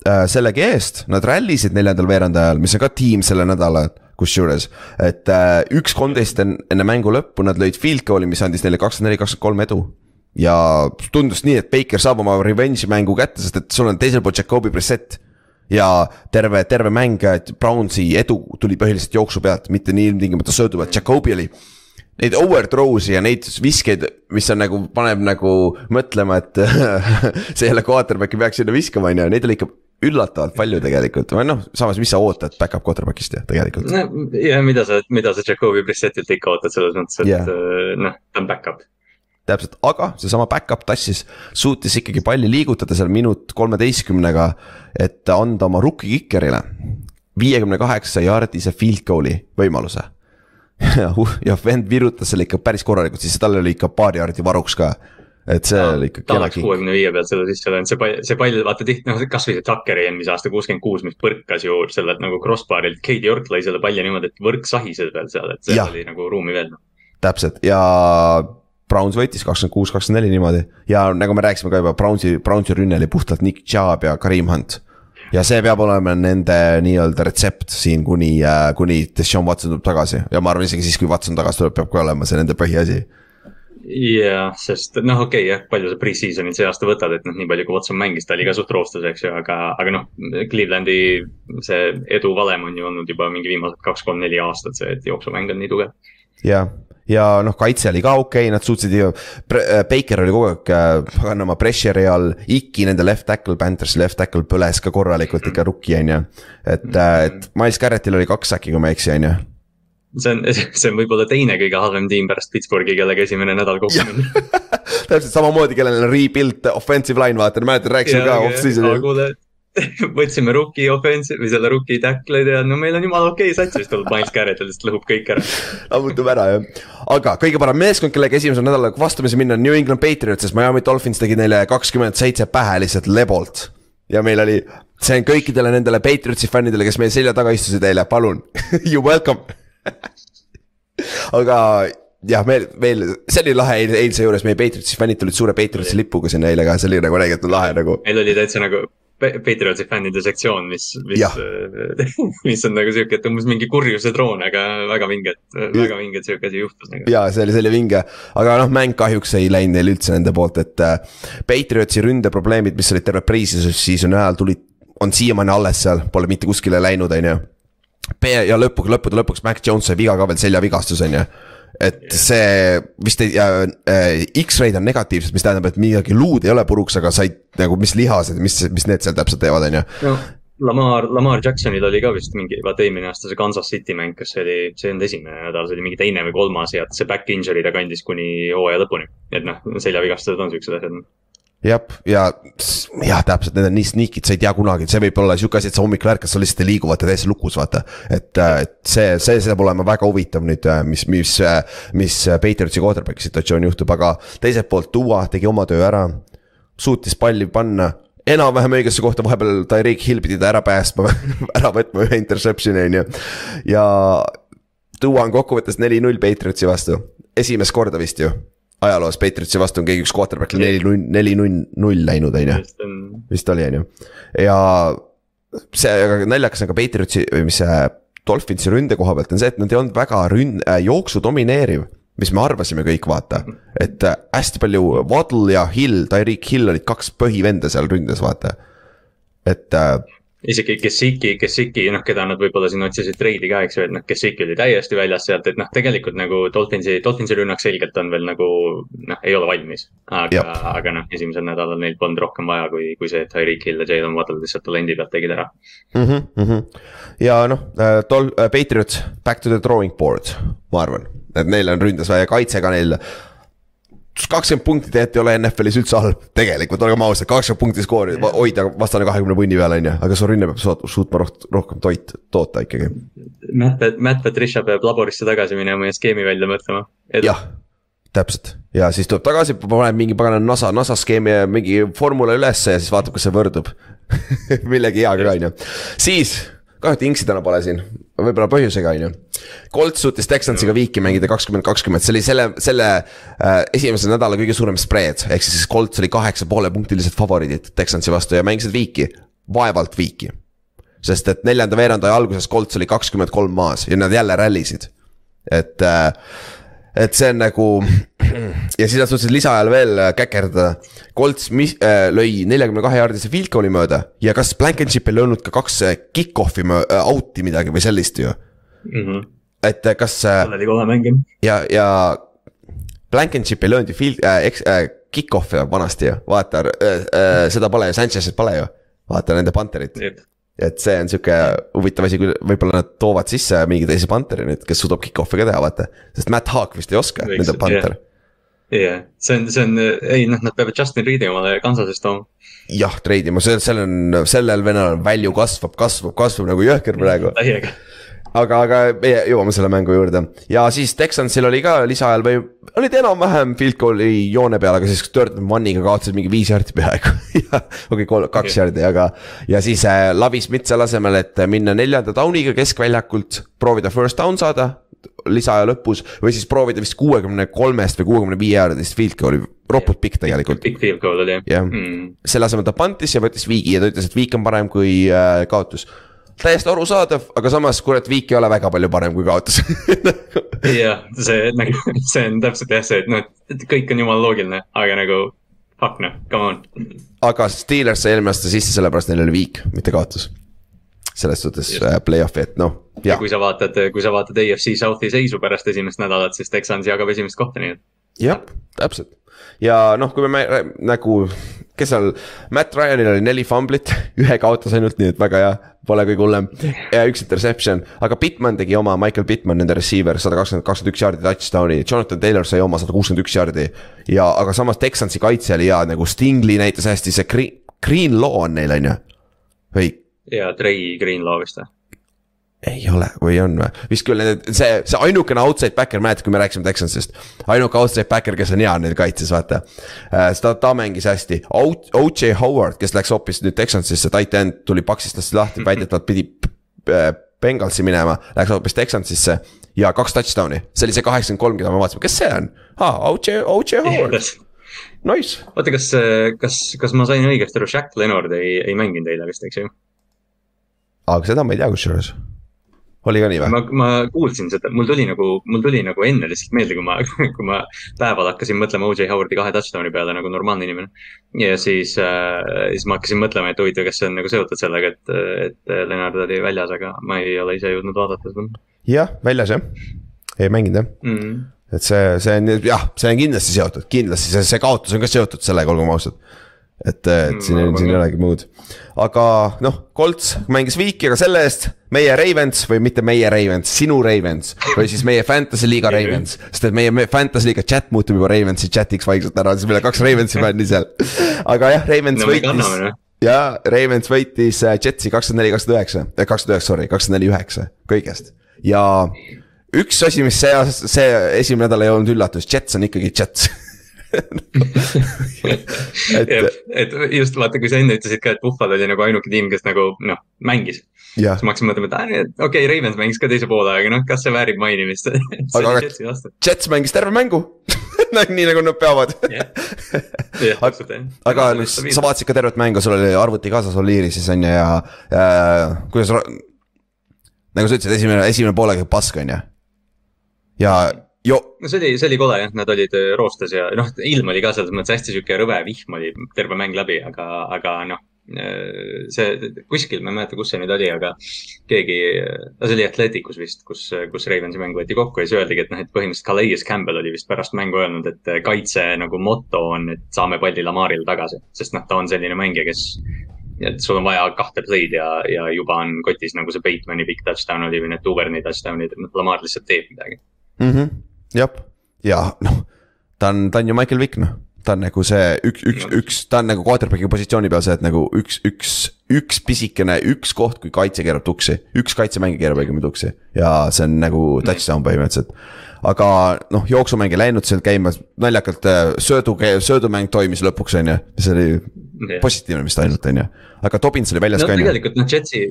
äh, sellegi eest nad rallisid neljandal veerandajal, mis on ka tiim selle nädala kusjuures. et äh, üks kolmteist enne mängu lõppu nad lõid field goal'i, mis andis neile kakskümmend neli, kakskümmend kolm edu ja tundus nii, et Baker saab oma revenge mängu kätte, sest et sul on teisel pool Jakobi Brissett ja terve, terve mäng, Brownsi edu tuli põhiliselt jooksu pealt, mitte nii ilmtingimata söödu pealt, Jakobi oli. Neid overthrow'si ja neid viskeid, mis on nagu, paneb nagu mõtlema, et see jälle quarterback'i peaks sinna viskama, on ju, neid oli ikka üllatavalt palju tegelikult või noh, samas, mis sa ootad back-up quarterback'ist ju tegelikult. ja mida sa, mida sa Jakobi Brissettilt ikka ootad selles mõttes, et yeah. noh, ta on back-up täpselt, aga seesama back-up tassis, suutis ikkagi palli liigutada seal minut kolmeteistkümnega, et anda oma rookie kicker'ile viiekümne kaheksa jaardise field goal'i võimaluse. ja, ja vend virutas selle ikka päris korralikult, siis tal oli ikka paar jaardi varuks ka et see no, oli ikka. ta oleks kuuekümne viie pealt selle sisse löönud, see pall, see pall, vaata tihti, noh, kasvõi see Tuckeri eelmise aasta kuuskümmend kuus, mis põrkas ju sellelt nagu crossbar'ilt, Katie York lõi selle palli niimoodi, et võrk sahises veel seal, et seal oli nagu ruumi veel. täpselt ja Browns võitis kakskümmend kuus, kakskümmend neli niimoodi ja nagu me rääkisime ka juba, Brownsi, Brownsi rünne oli puhtalt Nick Chubb ja Kareem Hunt. ja see peab olema nende nii-öelda retsept siin kuni, äh, kuni Deshaun Watson tuleb tagasi ja ma arvan isegi siis, kui Watson tagasi tuleb, peab ka olema see nende põhiasi jah, sest noh, okei okay, jah, palju sa pre-season'it see aasta võtad, et noh, nii palju kui Watson mängis, ta oli ka suht roostes, eks ju, aga, aga noh, Clevelandi see edu valem on ju olnud juba mingi viimased kaks-kolm-neli aastat, see, et jooksumäng on nii tugev. jah, ja noh, kaitse oli ka okei okay,, nad suutsid ju, äh, Baker oli kogu aeg äh, paganama pressure'i all, Iki nende left tackle, Panthersi left tackle põles ka korralikult ikka rookie on ju. et, äh, et Miles Garrettil oli kaks äkki, kui ma ei eksi, on ju see on, see on võib-olla teine kõige halvem tiim pärast Pittsburghi, kellega esimene nädal kokku minna täpselt samamoodi, kellel on rebuild offensive line, vaata, mäletad, rääkisime ka off-season'il võtsime rookie offensive või selle rookie tackle'id ja no meil on jumala okei okay, sats, siis tuleb Miles Garrett ja lihtsalt lõhub kõik ära. lammutab ära jah, aga kõige parem meeskond, kellega esimesel nädalal vastamisi minna on New England Patriots, sest Miami Dolphins tegi neile kakskümmend seitse pähe lihtsalt lebolt. ja meil oli, see on kõikidele nendele Patriotsi fännidele, kes meie selja taga istusid eile, palun you welcome aga jah, meil, meil, see oli lahe eilse juures, meie Patriotsi fännid tulid suure Patriotsi lipuga sinna eile ka, see oli nagu räigelt lahe nagu. meil oli täitsa nagu Patriotsi fännide sektsioon, mis, mis, mis on nagu sihuke, et umbes mingi kurjuse troon, aga väga vinge, et väga vinge, et sihuke asi juhtus nagu. ja see oli, see oli vinge, aga noh, mäng kahjuks ei läinud neil üldse nende poolt, et äh, Patriotsi ründeprobleemid, mis olid terve pre-season'i ajal tulid, on siiamaani alles seal, pole mitte kuskile läinud, on ju. ja lõpuks, lõppude lõpuks Mac Jones sai viga ka veel, seljavigastus on ju et see vist ei äh,, X-ray'd on negatiivsed, mis tähendab, et midagi luud ei ole puruks, aga said nagu, mis lihased, mis, mis need seal täpselt teevad, on ju. Lamar, Lamar Jacksonil oli ka vist mingi, vaata eelmine aasta see Kansas City mäng, kas see oli, see ei olnud esimene nädal, see oli mingi teine või kolmas ja see back injury ta kandis kuni hooaja lõpuni. et noh, seljavigastused on siuksed asjad jah, ja jah, täpselt, need on nii sneak'id, sa ei tea kunagi, see võib olla sihuke asi, et sa hommikul ärkad, sa lihtsalt ei liigu, vaata täiesti lukus, vaata. et, äh, et see, see saab olema väga huvitav nüüd, äh, mis, mis, äh, mis Patriotsi quarterback'i situatsioon juhtub, aga teiselt poolt Duo tegi oma töö ära. suutis palli panna enam-vähem õigesse kohta, vahepeal Tyreek Hill pidi ta ära päästma ära võtma ühe interception'i on ju. ja Duo on kokkuvõttes neli-null Patriotsi vastu, esimest korda vist ju ajaloos Patriotsi vastu on keegi üks quarterback neli neli null, null läinud, on ju. vist oli, on ju. ja see, aga naljakas on ka Patriotsi või mis see Dolphinsi ründe koha pealt on see, et nad ei olnud väga rünn- äh,, jooksu domineeriv mis me arvasime kõik, vaata. et äh, hästi palju, Waddle ja Hill, Tyreek Hill olid kaks põhivenda seal ründes, vaata. et äh, isegi Kessiki, Kessiki, noh, keda nad võib-olla siin otsisid treidi ka, eks ju, et noh, Kessiki oli täiesti väljas sealt, et noh, tegelikult nagu Dolphinsi, Dolphinsi rünnak selgelt on veel nagu noh, ei ole valmis. aga, aga noh, esimesel nädalal neil polnud rohkem vaja, kui, kui see, et Tyreek Hill ja Jalen Waddle lihtsalt talendi pealt tegid ära mm. -hmm, mm -hmm. ja noh, äh, tol- äh,, Patriots, back to the drawing board, ma arvan, et neil on ründes vaja kaitse ka neil kakskümmend punkti tegelikult ei ole NFL-is üldse halb, tegelikult olgem ausad, kakskümmend punkti skoori, hoida vastane kahekümne punni peal, on ju, aga su rünne peab suutma roht, rohkem toit, toota ikkagi. Matt, Matt Patricia peab laborisse tagasi minema ja skeemi välja mõtlema. jah, täpselt. Ja siis tuleb tagasi, paneb mingi pagana NASA, NASA skeemi ja mingi formula ülesse ja siis vaatab, kas see võrdub. Millegi heaga, on ju, siis kahju, et Inksi täna pole siin, võib-olla põhjusega, on ju. Colt suutis Texansiga viiki mängida kakskümmend, kakskümmend, see oli selle, selle äh, esimese nädala kõige suurem spread. ehk siis Colt oli kaheksa poole punktilised favoriidid Texansi vastu ja mängisid viiki, vaevalt viiki. sest et neljanda veerandaja alguses Colts oli kakskümmend kolm maas ja nad jälle rallisid. et äh, et see on nagu ja siis nad suutsid lisaajal veel äh, käkerdada. Colts mis, äh, lõi neljakümne kahe jaardise field goal'i mööda ja kas Blankenship ei löönud ka kaks äh, kick-off'i äh, out'i midagi või sellist ju mm. -hmm. et äh, kas äh,. see oli kole mäng jah. ja, ja Blankenship ei löönud ju field äh,, eks äh, kick-off'i vanasti ju, vaata äh, äh, seda pole ju, Sanchez'it pole ju. vaata nende panterit et see on sihuke huvitav asi, kui võib-olla nad toovad sisse mingi teise Pantheri nüüd, kes suudab kick-off'i ka teha, vaata. sest Matt Haak vist ei oska, nende Panther. jah see on, see on, ei noh, nad peavad Justin Reed'i omale Kansasest tooma. jah, treidima, see, seal on, sellel venelal value kasvab, kasvab, kasvab nagu jõhker praegu. täiega aga, aga meie jõuame selle mängu juurde ja siis Texansil oli ka lisaajal või olid enam-vähem field goal'i joone peal, aga siis third and one'iga kaotasid mingi viis jardi peaaegu okei okay,, kaks jardi, aga. ja siis äh, Lavi Smith selle asemel, et minna neljanda down'iga keskväljakult, proovida first down saada lisaaja lõpus või siis proovida vist kuuekümne kolmest või kuuekümne viie jaardist field goal'i, ropult pikk tegelikult. pikk field goal oli jah mm., selle asemel ta pantis ja võttis viigi ja ta ütles, et viik on parem kui äh, kaotus täiesti arusaadav, aga samas kurat, viik ei ole väga palju parem kui kaotus jah, see nagu, see on täpselt jah, see, et noh, et kõik on jumala loogiline, aga nagu fuck noh, come on. aga Steelers sai eelmine aasta sisse, sellepärast neil oli viik, mitte kaotus. selles suhtes. Äh, play-off'i, et noh. ja kui sa vaatad, kui sa vaatad AFC South'i seisu pärast esimest nädalat, siis Texans jagab esimest kohta, nii et. Jah, täpselt ja noh, kui me nagu, kes seal, Matt Ryanil oli neli fumblit, ühe kaotas ainult, nii et väga hea pole kõige hullem. ja üks interception, aga Bitman tegi oma, Michael Bitman, nende receiver, sada kakskümmend, kakskümmend üks jaardi touchdown'i, Jonathan Taylor sai oma sada kuuskümmend üks jaardi. ja, aga samas Texansi kaitse oli hea, nagu Stingley näitas hästi, see Green, Greenlaw on neil, on ju, või? jaa, Trey Greenlaw vist või? Ei ole või on või, vist küll, see, see ainukene outside backer, mäletad, kui me rääkisime Texansist. ainuke outside backer, kes on hea neil kaitses, vaata äh,. ta, ta mängis hästi, O.J. Howard, kes läks hoopis nüüd Texansisse, tight end tuli Paxist lasti lahti, väidetavalt pidi äh, Bengalsi minema, läks hoopis Texansisse. ja kaks touchdown'i, see oli see kaheksakümmend kolm, keda me vaatasime, kes see on? aa, O.J., O.J. Howard. Nice. oota, kas, kas, kas ma sain õigesti aru, Shaq Leonard ei, ei mänginud eile vist, eks ju? aga seda ma ei tea kusjuures oli ka nii või? ma, ma kuulsin seda, mul tuli nagu, mul tuli nagu enne lihtsalt meelde, kui ma, kui ma päeval hakkasin mõtlema OJ Howardi kahe touchdown'i peale nagu normaalne inimene. ja siis äh,, siis ma hakkasin mõtlema, et huvitav, kas see on nagu seotud sellega, et, et Leonard oli väljas, aga ma ei ole ise jõudnud vaadata seda. jah, väljas jah, ei mänginud jah mm. -hmm. et see, see on jah, see on kindlasti seotud, kindlasti see, see kaotus on ka seotud sellega, olgem ausad et, et mm, siin, siin ei olegi muud. aga noh, Colts mängis viiki, aga selle eest meie Ravens või mitte meie Ravens, sinu Ravens. või siis meie Fantasy liiga Ravens, sest et meie Fantasy liiga chat muutub juba Ravensi chat'iks vaikselt ära, siis meil on kaks Ravensi fänni seal. aga jah, Ravens no, võitis. ja Ravens võitis äh, Jetsi kakskümmend neli, kakskümmend üheksa, äh, kakskümmend üheksa, sorry, kakskümmend neli, üheksa kõigest. ja üks asi, mis see, see esimene nädal ei olnud üllatus, Jets on ikkagi Jets et, et just vaata, kui sa enne ütlesid ka, et Buffalo oli nagu ainuke tiim, kes nagu noh, mängis. siis ma hakkasin mõtlema, et okei okay,, Ravens mängis ka teise poole, aga noh, kas see väärib mainimist aga, aga Jets mängis terve mängu nii nagu nad peavad aga nüüd sa vaatasid ka tervet mängu, sul oli arvuti kaasas Oliiri siis on ju ja äh, kuidas. nagu sa ütlesid, esimene, esimene poolega pask on ju. ja jo. no see oli, see oli kole jah, nad olid äh, roostes ja noh, ilm oli ka selles mõttes hästi sihuke rõve vihm oli terve mäng läbi, aga, aga noh. Äh, see kuskil, ma ei mäleta, kus see nüüd oli, aga keegi, no see oli Atleticus vist, kus, kus Ravensi mäng võeti kokku ja siis öeldigi, et noh, et põhimõtteliselt Calais Campbell oli vist pärast mängu öelnud, et kaitse nagu moto on, et saame palli Lamarile tagasi. sest noh, ta on selline mängija, kes et sul on vaja kahte play'd ja, ja juba on kotis nagu see Batemani pikk touchdown oli või need Duverni touchdown'id, noh, Lamar lihtsalt teeb midagi mm. -hmm. Jah, ja noh, ta on, ta on ju Michael Vick noh, ta on nagu see üks, üks, üks, ta on nagu quarterback'i positsiooni peal see, et nagu üks, üks, üks pisikene, üks koht, kui kaitse keerab tuksi, üks kaitsemängija keerab õigemini tuksi. Ja see on nagu touchdown põhimõtteliselt. Aga noh, jooksumäng ei läinud seal käima, naljakalt äh, söödu, söödumäng toimis lõpuks, on ju, see oli positiivne vist ainult, on ju. aga Dobbins oli väljas no, ka on ju. tegelikult noh, Jetsi,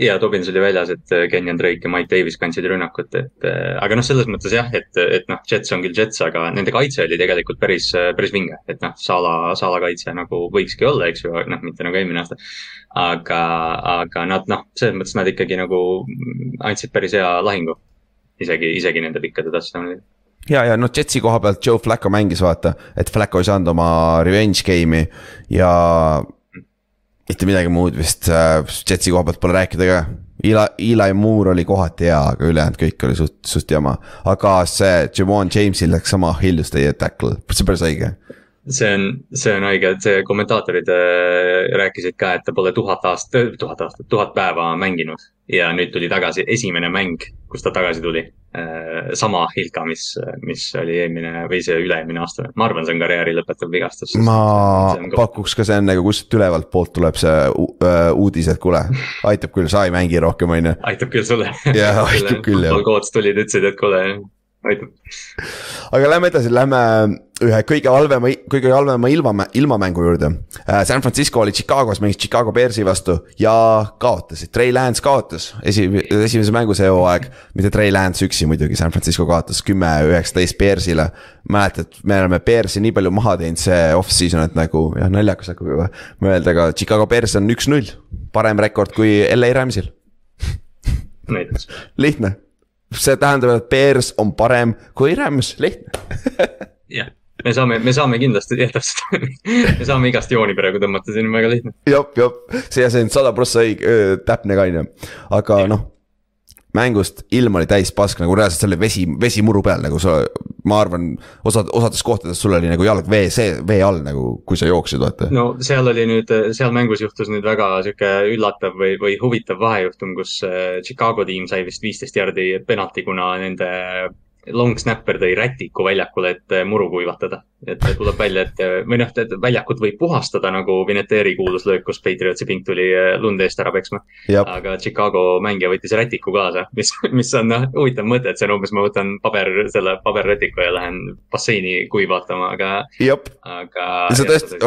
ja Dobbins oli väljas, et äh, Kenyon Drake ja Mike Davis kandsid rünnakut, et äh, aga noh, selles mõttes jah, et, et noh, Jets on küll Jets, aga nende kaitse oli tegelikult päris, äh, päris vinge. et noh, Sala, Sala kaitse nagu võikski olla, eks ju, noh, mitte nagu eelmine aasta. aga, aga nad noh, selles mõttes nad ikkagi nagu andsid päris hea lahingu. isegi, isegi nende pikkade touchdown'idega ja, ja noh, Jetsi koha pealt Joe Flacco mängis vaata, et Flacco ei saanud oma revenge game'i ja mitte midagi muud vist äh, Jetsi koha pealt pole rääkida ka. Eli, Eli Moore oli kohati hea, aga ülejäänud kõik oli suht, suht jama. aga see Jamon James'il läks sama Hills teie tackle, see päris õige see on, see on õige, et see kommentaatorid äh, rääkisid ka, et ta pole tuhat aastat, tuhat aastat, tuhat päeva mänginud. Ja nüüd tuli tagasi esimene mäng, kus ta tagasi tuli äh,. sama Hilka, mis, mis oli eelmine või see üle-eelmine aasta, ma arvan, see on karjääri lõpetav vigastus. ma pakuks ka see on nagu kuskilt ülevalt poolt tuleb see uh, uudis, et kuule, aitab küll, sa ei mängi rohkem, on ju. aitab küll sulle. jah, aitab küll jah. Coach tulid, ütlesid, et kuule aitab. aga lähme edasi, lähme ühe kõige halvema, kõige halvema ilma, ilmamängu juurde. Äh, San Francisco oli Chicagos, mängis Chicago Bearsi vastu ja kaotasid, Trey Lance kaotas esi, esimese mängu see hooaeg. mitte Trey Lance üksi muidugi, San Francisco kaotas kümme, üheksateist Bearsile. mäletad, me oleme Bearsi nii palju maha teinud see off-season, et nagu jah, naljakas hakkab juba mõelda, aga Chicago Bears on üks-null, parem rekord kui LA Ramsil. Lihtne. See tähendab, et Bears on parem kui Rams, lihtne. Jah, me saame, me saame kindlasti, jah täpselt me saame igast jooni praegu tõmmata, see on väga lihtne. jop, jop, see, see on sada prossa õige, täpne ka on ju, aga noh mängust ilm oli täis pask, nagu reaalselt seal oli vesi, vesi muru peal nagu sa, ma arvan, osad, osades kohtades sul oli nagu jalg vee see, vee all nagu, kui sa jooksid, vaata. no seal oli nüüd, seal mängus juhtus nüüd väga sihuke üllatav või, või huvitav vahejuhtum, kus äh, Chicago tiim sai vist viisteist jardi penalti, kuna nende long snapper tõi rätiku väljakule, et eh, muru kuivatada. et tuleb välja, et eh, või noh, et väljakut võib puhastada nagu Vineteri kuulus löök, kus Patriotsi pink tuli lund eest ära peksma. aga Chicago mängija võttis rätiku kaasa, mis, mis on noh, huvitav mõte, et see on umbes, ma võtan paber, selle paberrätiku ja lähen basseini kuivatama, aga. aga. sa tõesti,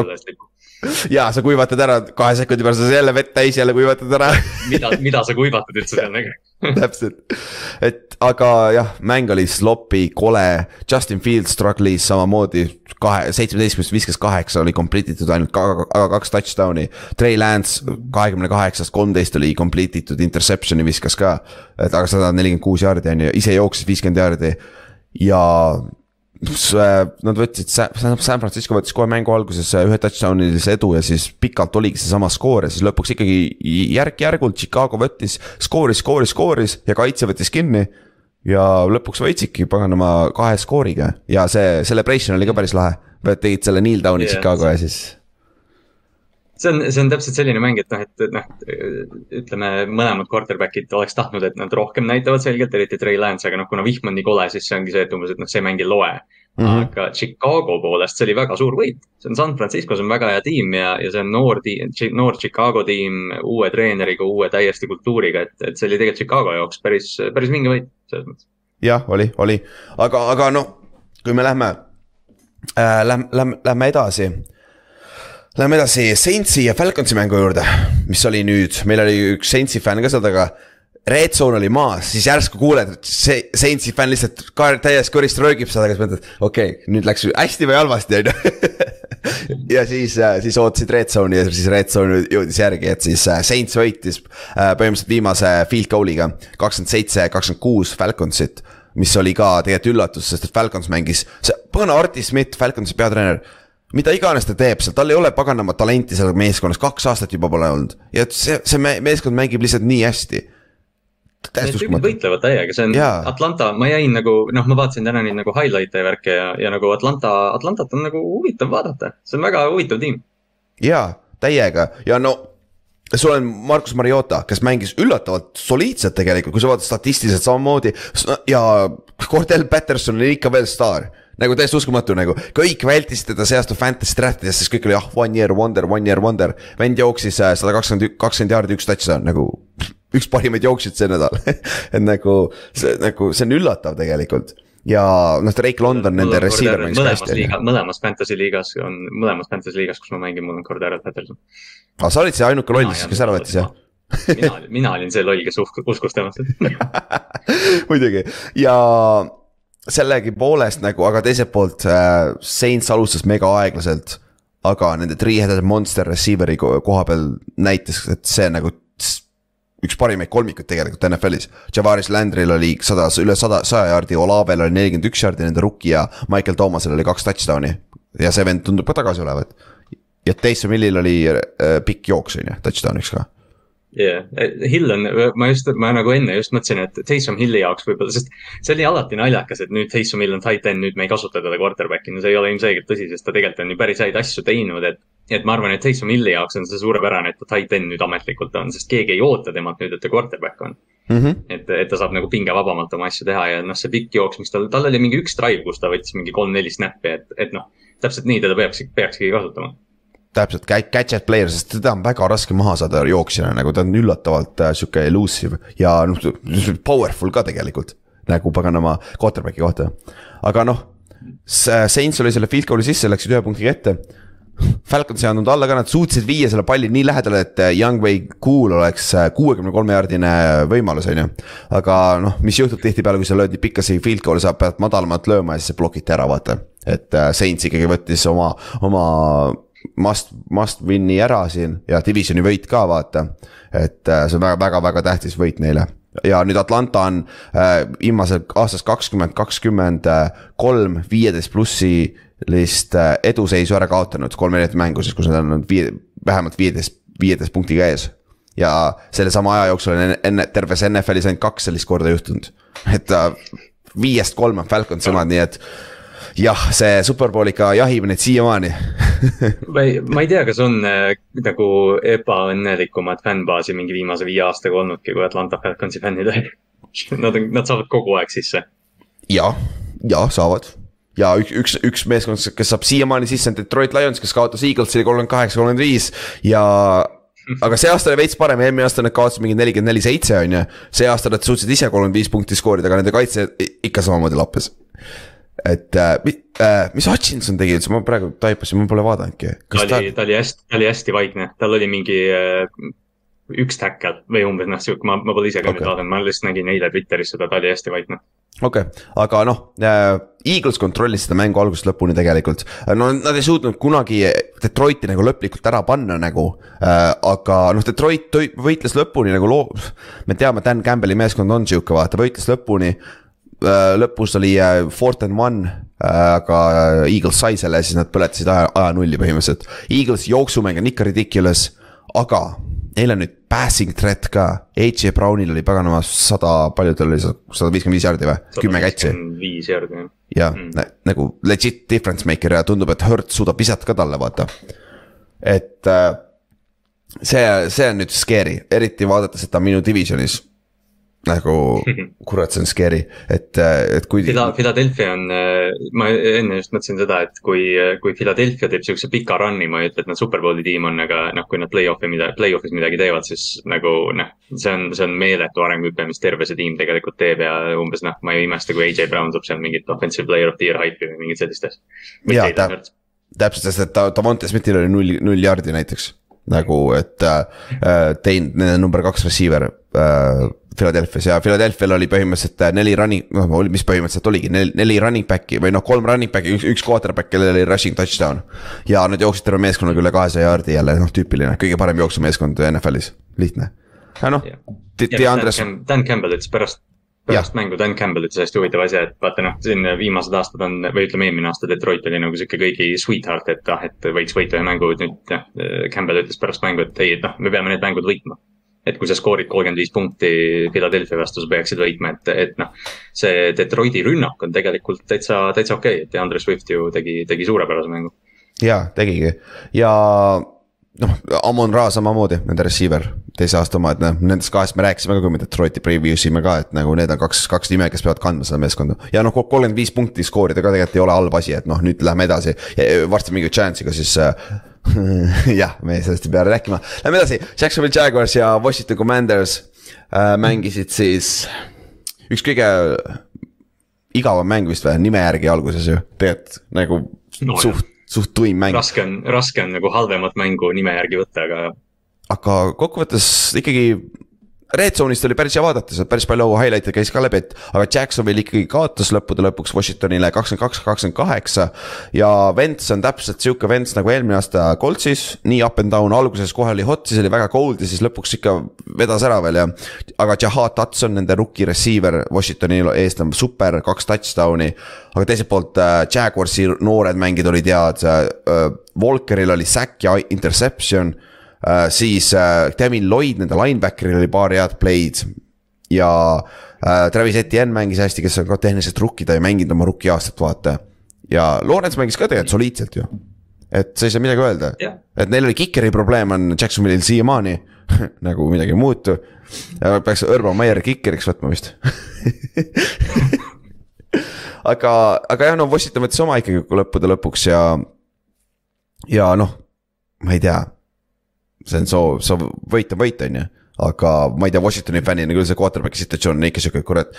ja sa kuivatad ära, kahe sekundi pärast sa jälle vett täis, jälle kuivatad ära mida, mida sa kuivatad üldse seal nagu täpselt, et aga jah, mäng oli sloppy, kole, Justin Fields struggle'is samamoodi kahe, seitsmeteistkümnest viskas kaheksa, oli complete itud ainult aga kaks touchdown'i. Trey Lance kahekümne kaheksast kolmteist oli complete itud, interception'i viskas ka. et aga sada nelikümmend kuus jaardi on ju, ise jooksis viiskümmend jaardi ja nad võtsid, San Francisco võttis kohe mängu alguses äh, ühe touchdown'ilise edu ja siis pikalt oligi seesama skoor ja siis lõpuks ikkagi järk-järgult Chicago võttis, skooris, skooris, skooris ja kaitse võttis kinni. ja lõpuks võitsidki paganama kahe skooriga ja see celebration oli ka päris lahe, tegid selle kneel down'i yeah, Chicago ja siis see on, see on täpselt selline mäng, et noh, et noh, ütleme mõlemad quarterback'id oleks tahtnud, et nad rohkem näitavad selgelt, eriti Trey Lance, aga noh, kuna vihm on nii kole, siis see ongi see, et umbes, et noh, see mäng ei loe. Mm -hmm. aga Chicago poolest see oli väga suur võit, see on San Francisco, see on väga hea tiim ja, ja see on noor tiim, noor Chicago tiim uue treeneriga, uue täiesti kultuuriga, et, et see oli tegelikult Chicago jaoks päris, päris vinge võit selles mõttes. jah, oli, oli, aga, aga noh, kui me lähme äh,, lähme, lähme, lähme edasi Läheme edasi Saintsi ja Falconsi mängu juurde, mis oli nüüd, meil oli üks Saintsi fänn ka seal taga. Red zone oli maas, siis järsku kuuled, see Saintsi fänn lihtsalt ka täies kõrist röögib seda, kas mõtled, okei okay,, nüüd läks hästi või halvasti, on ju. ja siis, äh, siis ootasid red zone'i ja siis red zone jõudis järgi, et siis äh, Saints võitis äh, põhimõtteliselt viimase field goal'iga. kakskümmend seitse, kakskümmend kuus Falconsit mis oli ka tegelikult üllatus, sest et Falcons mängis, see põne Artis Smith, Falconsi peatreener mida iganes ta teeb seal, tal ei ole paganama talenti seal meeskonnas, kaks aastat juba pole olnud ja see, see meeskond mängib lihtsalt nii hästi täiesti uskumatu. võitlevad täiega, see on ja. Atlanta, ma jäin nagu noh, ma vaatasin täna neid nagu highlight'e ja värke ja, ja nagu Atlanta, Atlantat on nagu huvitav vaadata, see on väga huvitav tiim. ja, täiega ja no sul on Markus Mariota, kes mängis üllatavalt soliidselt tegelikult, kui sa vaatad statistiliselt samamoodi ja Cordell Patterson oli ikka veel staar nagu täiesti uskumatu nagu, kõik vältisid teda see aasta fantasy draft'ides, sest kõik oli ah, one year wonder, one year wonder. vend jooksis äh, sada kakskümmend, kakskümmend jaardi, üks touchdown nagu üks parimaid jooksjaid see nädal et nagu see nagu see on üllatav tegelikult ja noh, Drake London, nende receiver mängis ka hästi. mõlemas fantasy liigas on, mõlemas fantasy liigas, kus ma mängin, mul on Cordero Patterson. aa, sa olid see ainuke loll siis, kes ära võttis jah? mina, mina olin see loll, kes uskus temasse muidugi ja sellegipoolest nagu, aga teiselt poolt äh, Saints alustas mega aeglaselt. aga nende three-headed monster receiver'i koha peal näitas, et see nagu üks parimaid kolmikuid tegelikult NFL-is. Javaris Landry'l oli sada, üle sada, saja jaardi, Olavel oli nelikümmend üks jaardi, nende rookie ja Michael Thomasel oli kaks touchdown'i. ja see vend tundub ka tagasi olevat. ja Taysom Hillil oli äh, pikk jooks, on ju, touchdown'iks ka jah yeah., Hill on, ma just, ma nagu enne just mõtlesin, et Taysom Hilli jaoks võib-olla, sest see oli alati naljakas, et nüüd Taysom Hill on tight end, nüüd me ei kasuta teda quarterback'ina, see ei ole ilmselgelt tõsi, sest ta tegelikult on ju päris häid asju teinud, et. Et ma arvan, et Taysom Hilli jaoks on see suurepärane, et ta tight end nüüd ametlikult on, sest keegi ei oota temalt nüüd, et ta quarterback on. Mm -hmm. et, et ta saab nagu pingevabamalt oma asju teha ja noh, see pikk jooks, mis tal, tal oli mingi üks drive, kus ta võttis mingi kolm-neli snappi, et, et noh, täpselt nii teda peaks, peakski kasutama täpselt, gadget player, sest teda on väga raske maha saada jooksjana, nagu ta on üllatavalt äh, sihuke elusive ja noh, powerful ka tegelikult. nagu paganama quarterback'i kohta, aga noh, Saints oli selle field goal'i sisse, läksid ühe punktiga ette. Falcons ei andnud alla ka, nad suutsid viia selle palli nii lähedale, et äh, Young Wei Cool oleks äh, kuuekümne kolme jaardine võimalus, on ju. aga noh, mis juhtub tihtipeale, kui sa lööd nii pikka field goal'i, sa pead madalamalt lööma ja siis see blokiti ära, vaata. et äh, Saints ikkagi võttis oma, oma must, must win'i ära siin ja divisioni võit ka vaata. et äh, see on väga-väga-väga tähtis võit neile ja nüüd Atlanta on äh, viimasel aastast kakskümmend, kakskümmend kolm viieteist plussilist äh, eduseisu ära kaotanud kolm erinevat mängu, siis kus nad on viie, vähemalt viieteist, viieteist punktiga ees. ja sellesama aja jooksul on enne, terves NFL-is ainult kaks sellist korda juhtunud, et äh, viiest kolm on Falcons omad, nii et jah, see Superbowl ikka jahib neid siiamaani ma ei, ma ei tea, kas on äh, nagu ebaõnnelikumat fännbaasi mingi viimase viie aastaga olnudki kui Atlanta Falconsi fännidel Nad on, nad saavad kogu aeg sisse. ja, ja saavad ja üks, üks, üks meeskond, kes saab siiamaani sisse on Detroit Lions, kes kaotas Eaglesile kolmkümmend kaheksa, kolmkümmend viis ja aga see aasta oli veits parem, eelmine aasta nad kaotasid mingi nelikümmend neli, seitse on ju. see aasta nad suutsid ise kolmkümmend viis punkti skoorida, aga nende kaitse ikka samamoodi lappes et äh, äh, mis Hutchinson tegi üldse, ma praegu taipasin, ma pole vaadanudki. ta oli ta..., ta oli hästi, ta oli hästi vaikne, tal oli mingi äh, üks täkkel või umbes noh, sihuke, ma, ma pole ise ka okay. nüüd vaadanud, ma lihtsalt nägin eile Twitteris seda, ta oli hästi vaikne. okei okay., aga noh äh,, Eagles kontrollis seda mängu algusest lõpuni tegelikult. no nad ei suutnud kunagi Detroiti nagu lõplikult ära panna nagu äh,, aga noh, Detroit võitles lõpuni nagu loo-, me teame, Dan Campbell'i meeskond on sihuke, vaata, võitles lõpuni Äh, lõpus oli äh, fourth and one, äh, aga Eagles sai selle ja siis nad põletasid aja, aja nulli põhimõtteliselt. Eagles jooksumäng on ikka ridiculous, aga neil on nüüd passing threat ka. H.J. Brownil oli paganama sada, palju tal oli, sada viiskümmend viis jaardi või? kümme catch'i. viis jaardi jah. Jah mm., nagu legit difference maker ja tundub, et Hurt suudab visata ka talle, vaata. et see, see on nüüd scary, eriti vaadates, et ta on minu divisionis nagu kurat, see on scary, et, et kui. Philadelphia on, ma enne just mõtlesin seda, et kui, kui Philadelphia teeb siukse pika run'i, ma ei ütle, et nad superbowli tiim on, aga noh, kui nad play-off'i midagi, play-off'is midagi teevad, siis nagu noh. see on, see on meeletu arenguhüpe, mis terve see tiim tegelikult teeb ja umbes noh, ma ei imesta, kui AJ Brown toob seal mingit offensive player of the year hype'i või mingit sellist asja. täpselt, sest et Davante Smithil oli null, null jaardi näiteks nagu, et äh, teinud nende number kaks receiver äh, Philadelphia's ja Philadelphia'l oli põhimõtteliselt äh, neli running, noh mis põhimõtteliselt oligi neli, neli running back'i või noh, kolm running back'i, üks, üks quarterback, kellel oli rushing touchdown. ja nad jooksid terve meeskonnaga üle kahesaja jaardi jälle, noh tüüpiline, kõige parem jooksumeeskond NFL-is, lihtne. aga noh, Dan, Dan Campbell ütles pärast pärast mängu Dan Campbell ütles hästi huvitava asja, et vaata noh, siin viimased aastad on või ütleme, eelmine aasta Detroit oli nagu sihuke kõigi sweetheart, et ah, et võiks võita ühe mängu, nüüd jah. Campbell ütles pärast mängu, et ei, et noh, me peame need mängud võitma. et kui sa skoorid kolmkümmend viis punkti Philadelphia vastu, sa peaksid võitma, et, et noh. see Detroiti rünnak on tegelikult täitsa, täitsa okei okay., et Andre Swift ju tegi, tegi suurepärase mängu. ja tegigi ja noh, Amon Ra samamoodi, nende receiver, teise aasta oma, et noh, nendest kahest me rääkisime ka, kui me Detroiti preview sime ka, et nagu need on kaks, kaks nime, kes peavad kandma seda meeskonda. ja noh, kolmkümmend viis punkti skoorida ka tegelikult ei ole halb asi, et noh, nüüd lähme edasi. varsti mingi chance'iga siis äh, jah, me sellest ei pea rääkima, lähme edasi, Jacksonville Jaguars ja Washington Commanders äh, mängisid siis üks kõige igavam mäng vist või, nime järgi alguses ju, tegelikult nagu no, suht suht tuim mäng. raske on, raske on nagu halvemat mängu nime järgi võtta, aga. Aga kokkuvõttes ikkagi Red Zone'ist oli päris hea vaadata, sealt päris palju highlight'e käis ka läbi, et aga Jacksonville ikkagi kaotas lõppude lõpuks Washingtonile kakskümmend kaks, kakskümmend kaheksa. ja Vents on täpselt sihuke Vents nagu eelmine aasta Coltsis, nii up and down, alguses kohe oli hot, siis oli väga cold ja siis lõpuks ikka vedas ära veel ja. aga Jahad Hudson, nende rookie receiver Washingtoni eest on super, kaks touchdown'i. aga teiselt poolt äh, Jaguarsi noored mängijad olid head äh,, Walkeril oli sack ja interception Uh, siis uh, Devin Lloyd, nende linebacker'il oli paar head play'd ja uh, Travis Etienne mängis hästi, kes on ka tehniliselt rookie, ta ei mänginud oma rookie aastat, vaata. ja Lawrence mängis ka tegelikult soliidselt ju. et sa ei saa midagi öelda yeah., et neil oli kikeri probleem on Jacksonville'il siiamaani nagu midagi ei muutu. peaks Urban Meyer kikeriks võtma vist aga, aga jah, no Washington võttis oma ikkagi lõppude lõpuks ja. ja noh, ma ei tea see on soov, soov võita, võita, on ju. aga ma ei tea, Washingtoni fännina küll see quarterback'i situatsioon on ikka sihuke, kurat.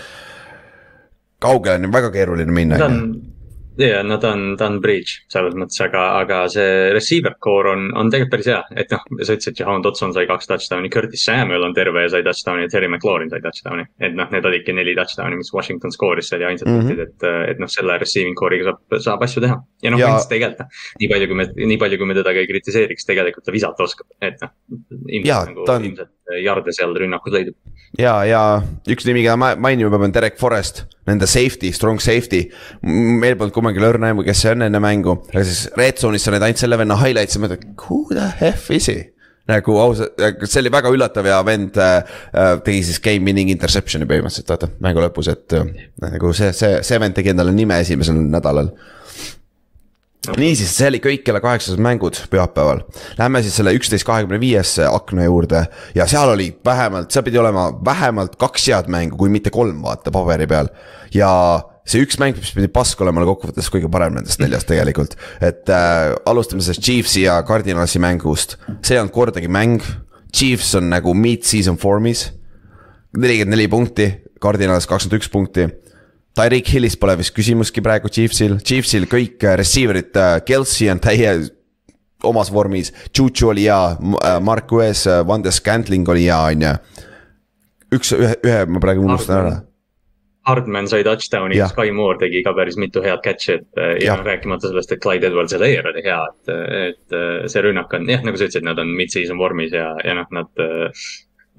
kaugele on väga keeruline minna. ta on ja no ta on, ta on bridge selles mõttes, aga, aga see receiver core on, on tegelikult päris hea. et noh, sa ütlesid, Jahan Dotson sai kaks touchdown'i, Curtis Samuel on terve ja sai touchdown'i ja Terry McLaurin sai touchdown'i. et noh, need olidki neli touchdown'i, mis Washington skooris, see oli ainsad mm -hmm. punktid, et, et noh, selle receiving core'iga saab, saab asju teha. ja noh ja..., tegelikult nii palju, kui me, nii palju, kui me teda ka ei kritiseeriks, tegelikult ta visata oskab, et noh. ilmselt nagu, on... ilmselt jarde seal rünnakus leidub. ja, ja üks nimi, keda ma mainin, ma pean Derek Forest nende safety, strong safety. meil polnud kummagi lõrna aimu, kes see on enne mängu, aga siis red zone'is sa näed ainult selle venna highlights'i, mõtled, who the f is he? nagu ausalt, see oli väga üllatav ja vend äh, äh, tegi siis game winning interception'i põhimõtteliselt, vaata, mängu lõpus, et äh, nagu see, see, see vend tegi endale nime esimesel nädalal niisiis, see oli kõik kella kaheksased mängud pühapäeval. Lähme siis selle üksteist kahekümne viiesse akna juurde ja seal oli vähemalt, seal pidi olema vähemalt kaks head mängu, kui mitte kolm, vaata paberi peal. ja see üks mäng, mis pidi pask olema, oli kokkuvõttes kõige parem nendest neljast tegelikult. et äh, alustame sellest Chiefsi ja Cardinalsi mängust, see ei olnud kordagi mäng. Chiefs on nagu mid-season form'is, nelikümmend neli punkti, Cardinals kakskümmend üks punkti Tyreek Hillis pole vist küsimustki praegu Chiefsil, Chiefsil kõik äh, receiver'id, äh, Kelsey on täie omas vormis, Juju oli hea, äh, Mark Wes, Van de Scantling oli hea, on ju. üks, ühe, ühe ma praegu unustan ära. Hardman sai touchdown'i ja Sky Moore tegi ka päris mitu head catch'i, et ja noh, rääkimata sellest, et Clyde Edwards-Helaire oli hea, et, et see rünnak on jah, nagu sa ütlesid, nad on mid-season vormis ja, ja noh, nad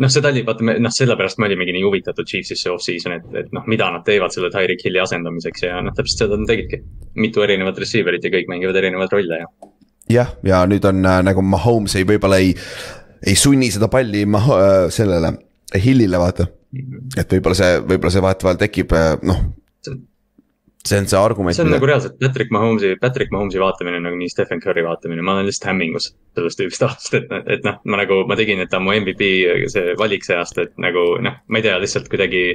noh, seda oli, vaata, noh, sellepärast me olimegi nii huvitatud Chiefsisse off-season, et, et noh, mida nad teevad selle Tyreek Hilli asendamiseks ja noh, täpselt seda nad tegidki. mitu erinevat receiver'it ja kõik mängivad erinevaid rolle ja. jah, ja nüüd on äh, nagu Mahomes ei, võib-olla ei, ei sunni seda palli maha äh, sellele Hillile vaata. Mhm. et võib-olla see, võib-olla see vahetevahel tekib äh, noh see on see argument. see on mida... nagu reaalselt Patrick Mahomes'i, Patrick Mahomes'i vaatamine nagu nii Stephen Curry vaatamine, ma olen lihtsalt hämmingus sellest tüübist aastast, et, et noh, ma nagu, ma tegin, et ta on mu MVP see valik see aasta, et nagu noh, ma ei tea, lihtsalt kuidagi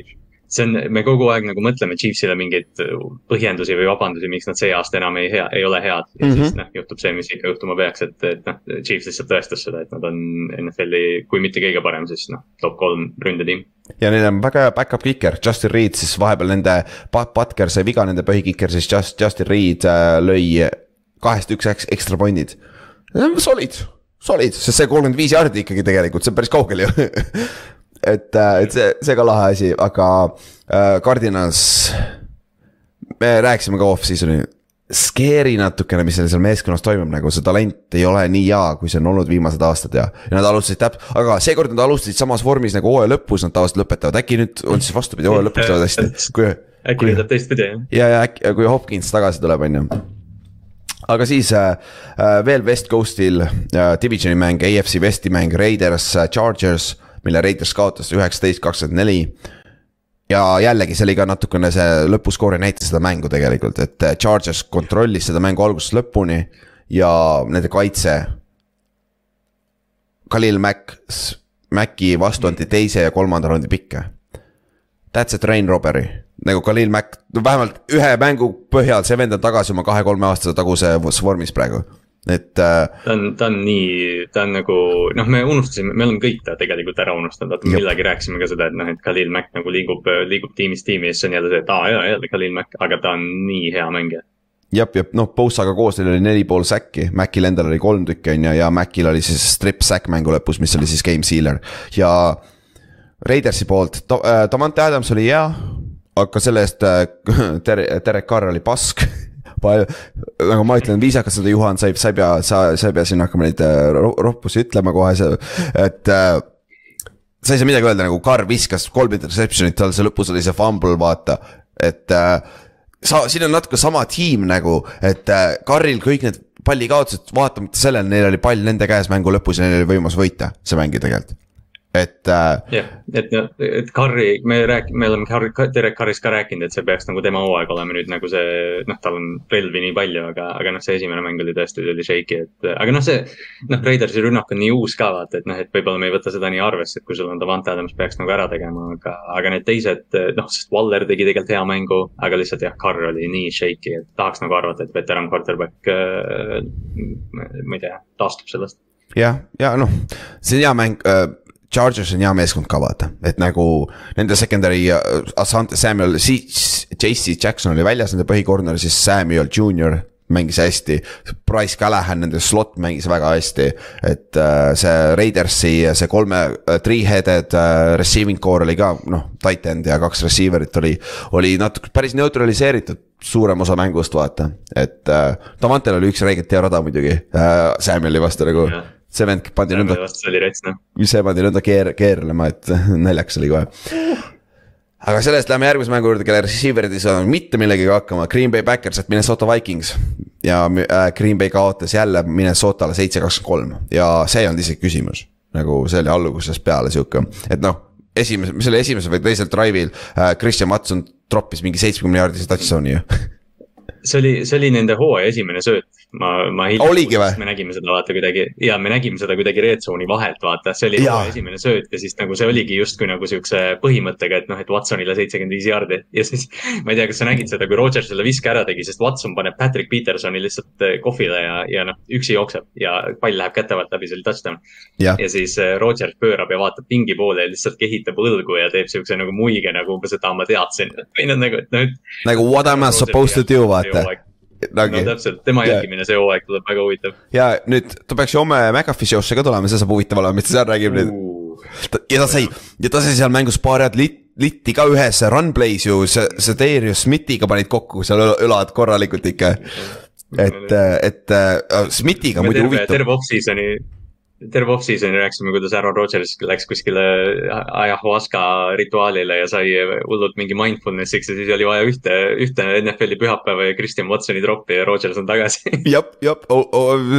see on, me kogu aeg nagu mõtleme Chiefsile mingeid põhjendusi või vabandusi, miks nad see aasta enam ei hea, ei ole head. ja mm -hmm. siis noh, juhtub see, mis ikka juhtuma peaks, et, et noh, Chiefs lihtsalt tõestas seda, et nad on NFL-i, kui mitte kõige parem, siis noh, top kolm ründetiim. ja neil on väga hea back-up kiker, Justin Reed siis vahepeal nende, Butker sai viga, nende põhikiker, siis Just, Justin Reed äh, lõi kahest üks ekstra point'id. Solid, solid, sest see kolmkümmend viis jaardi ikkagi tegelikult, see on päris kaugel ju et, äh, et see, see ka lahe asi, aga äh, Cardinals. me rääkisime ka off-season'i, scary natukene, mis seal meeskonnas toimub, nagu see talent ei ole nii hea, kui see on olnud viimased aastad ja. ja nad alustasid täp-, aga seekord nad alustasid samas vormis nagu hooaja lõpus, nad tavaliselt lõpetavad, äkki nüüd on siis vastupidi, hooaja lõpus lähevad hästi. kui. äkki nüüd läheb teistpidi jah. ja, ja äkki, kui Hopkins tagasi tuleb, on ju aga siis äh, äh, veel West Coastil äh, divisioni mäng, AFC Westi mäng, Raiders äh,, Chargers, mille Raiders kaotas üheksateist, kakskümmend neli ja jällegi, see oli ka natukene see lõpuskoori näitas seda mängu tegelikult, et äh, Chargers kontrollis seda mängu algusest lõpuni ja nende kaitse. Khalil Mack, Macki vastu anti teise ja kolmanda raundi pikke. That's a train robbery, nagu Khalil Mack, no vähemalt ühe mängu põhjal, see vend on tagasi oma kahe-kolme aastase taguse vormis praegu et äh,. ta on, ta on nii, ta on nagu noh, me unustasime, me oleme kõik ta tegelikult ära unustanud, millalgi rääkisime ka seda, et noh, et Khalil Mack nagu liigub, liigub tiimist tiimi ja siis on jälle see, et aa jaa, jälle Khalil Mack, aga ta on nii hea mängija jah, ja noh, Bosaga koos neil oli neli pool säkki, Macil endal oli kolm tükki on ju ja Macil oli siis strip sack mängu lõpus, mis oli siis game sealer ja. Raidersi poolt, Davante Adams oli hea, aga selle eest äh, Derek Carr oli pask palju, nagu ma ütlen viisakalt seda Juhan, sa ei, sa ei pea, sa, sa ei pea siin hakkama neid äh, rohpusi ütlema kohe, et äh, sa ei saa midagi öelda, nagu Carr viskas kolm interception'it, tal see lõpus oli see fumble, vaata, et äh, sa, siin on natuke sama tiim nagu, et äh, Carril kõik need pallikaotused, vaatamata sellele, neil oli pall nende käes mängu lõpus ja neil oli võimalus võita see mäng ju tegelikult et äh,. jah, et, et Carri, me rääk-, me oleme Carri, Derek Carrist ka rääkinud, et see peaks nagu tema hooaeg olema nüüd nagu see, noh, tal on relvi nii palju, aga, aga noh, see esimene mäng oli tõesti, oli shaky, et aga noh, see. noh, Raidersi rünnak on nii uus ka vaata, et noh, et võib-olla me ei võta seda nii arvesse, et kui sul on Davante Adams peaks nagu ära tegema, aga, aga need teised, noh, sest Waller tegi tegelikult hea mängu, aga lihtsalt jah, Carr oli nii shaky, et tahaks nagu arvata, et veteran quarterback äh,, ma ei tea, taastub sellest jah, ja noh, see on hea mäng äh,, Chargers on hea meeskond ka vaata, et nagu nende secondary uh, Asante Samuel, JC Jackson oli väljas, nende põhikorner, siis Samuel Junior mängis hästi. Price Callahan, nende slot mängis väga hästi, et uh, see Raidersi see kolme uh, three-headed receiving core oli ka noh, tight end ja kaks receiver'it oli, oli natuke päris neutraliseeritud suurem osa mängust vaata, et uh, Davantel oli üks räigelt hea rada muidugi uh, Samueli vastu nagu yeah see vend pandi nõnda. see oli rets noh. see pandi nõnda keer-, keerlema, et naljakas oli kohe. aga sellest lähme järgmise mängu juurde, kelle receiver'id ei saanud mitte millegagi hakkama, Green Bay Backers, et Minnesota Vikings. ja äh, Green Bay kaotas jälle Minnesotale seitse, kakskümmend kolm ja see ei olnud isegi küsimus. nagu see oli algusest peale sihuke, et noh, esimese, mis oli esimesel või teisel drive'il äh, Christian Watson troppis mingi seitsmekümne jaardise touchdown'i ju see oli, see oli nende hooaja esimene sööt ma, ma hiljem, me nägime seda vaata kuidagi ja me nägime seda kuidagi red zone'i vahelt vaata, see oli esimene sööt ja siis nagu see oligi justkui nagu siukse põhimõttega, et noh, et Watsonile seitsekümmend viis jaardi. ja siis ma ei tea, kas sa nägid seda, kui Rodgers selle viske ära tegi, sest Watson paneb Patrick Petersoni lihtsalt eh, kohvile ja, ja noh, üksi jookseb ja pall läheb käte vahelt läbi, see oli touchdown. ja siis eh, Rodgers pöörab ja vaatab pingi poole ja lihtsalt kehitab õlgu ja teeb siukse nagu muige nagu umbes, et aa, ma teadsin. või noh, nagu, et noh. nagu what am I supposed to do vaata Nagi. no täpselt, tema jälgimine see hooaeg tuleb väga huvitav. ja nüüd ta peaks ju homme McAfee show'sse ka tulema, see saab huvitav olema, mis ta seal räägib nüüd. ja ta sai, ja ta sai seal mängus paar head lit-, litti ka ühes run play's ju, see, see Darius Smithiga panid kokku seal õlad korralikult ikka. et, et uh, Smithiga muidu huvitav. terve off-season'i terve off-season'i rääkisime, kuidas Aaron Rodgers läks kuskile ayahuasca rituaalile ja sai hullult mingi mindfulness'iks ja siis oli vaja ühte, ühte NFL-i pühapäeva ja Christian Watsoni troppi ja Rodgers on tagasi. jah, jah,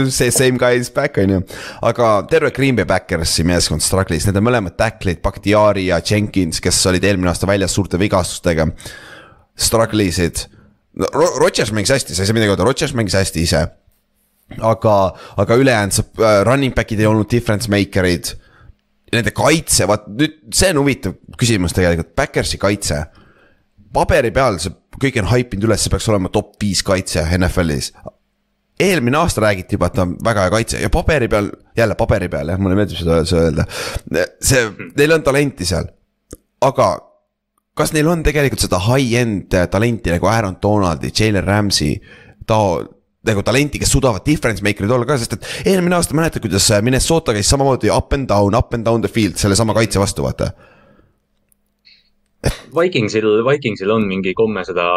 see same guy is back on ju. aga terve Green Bay Backersi meeskond struggle'is, need on mõlemad tackle'id, Bakhtiari ja Jenkins, kes olid eelmine aasta väljas suurte vigastustega. Struggle isid no,, Rodgers mängis hästi, sa ei saa midagi öelda, Rodgers mängis hästi ise aga, aga ülejäänud saab uh,, running back'id ei olnud difference maker'id. Nende kaitse, vaat nüüd see on huvitav küsimus tegelikult, Backersi kaitse. paberi peal see kõik on haipinud üles, see peaks olema top viis kaitse NFL-is eelmine aasta räägiti juba, et ta on väga hea kaitse ja paberi peal, jälle paberi peal jah, mulle meeldib seda, seda öelda. see, neil on talenti seal, aga kas neil on tegelikult seda high-end talenti nagu Aaron Donaldi, Jalen Ramsey, tao-, nagu talenti, kes suudavad difference maker'id olla ka, sest et eelmine aasta mäletad, kuidas Minnesota käis samamoodi up and down, up and down the field sellesama kaitse vastu, vaata. Vikingsil, Vikingsil on mingi komme seda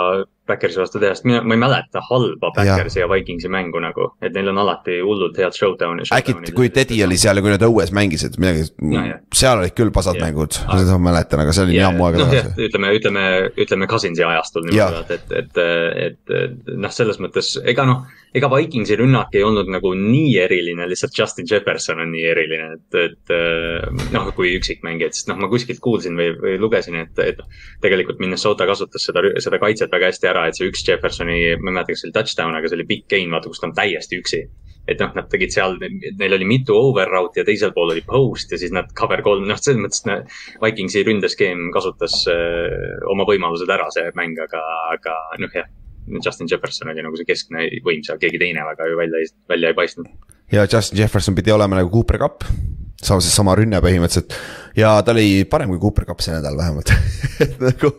Backersi vastu teha, sest mina, ma ei mäleta halba Backersi ja, ja Vikingsi mängu nagu, et neil on alati hullult head showdown'i. äkki, kui Teddy oli seal ja kui nad õues mängisid midagi no,, seal olid küll pasad ja. mängud, seda ma mäletan, aga see oli nii ammu aega tagasi. ütleme, ütleme, ütleme Cousinsi ajastul niimoodi, et, et, et, et, et noh, selles mõttes ega noh ega Vikingsi rünnak ei olnud nagu nii eriline, lihtsalt Justin Jefferson on nii eriline, et, et äh, noh, kui üksikmängijad, sest noh, ma kuskilt kuulsin või, või lugesin, et, et tegelikult Minnesota kasutas seda, seda kaitset väga hästi ära, et see üks Jeffersoni, ma ei mäleta, kas see oli touchdown, aga see oli big gain, vaata, kus ta on täiesti üksi et noh, nad tegid seal, neil oli mitu over route ja teisel pool oli post ja siis nad cover kolm, noh, selles mõttes no, Vikingsi ründeskeem kasutas öö, äh, oma võimalused ära, see mäng, aga, aga noh, jah Justin Jefferson oli nagu see keskne võim seal, keegi teine väga ju välja, välja ei paistnud. ja Justin Jefferson pidi olema nagu Cooper Cup, sama, sama rünne põhimõtteliselt. ja ta oli parem kui Cooper Cup see nädal vähemalt nagu.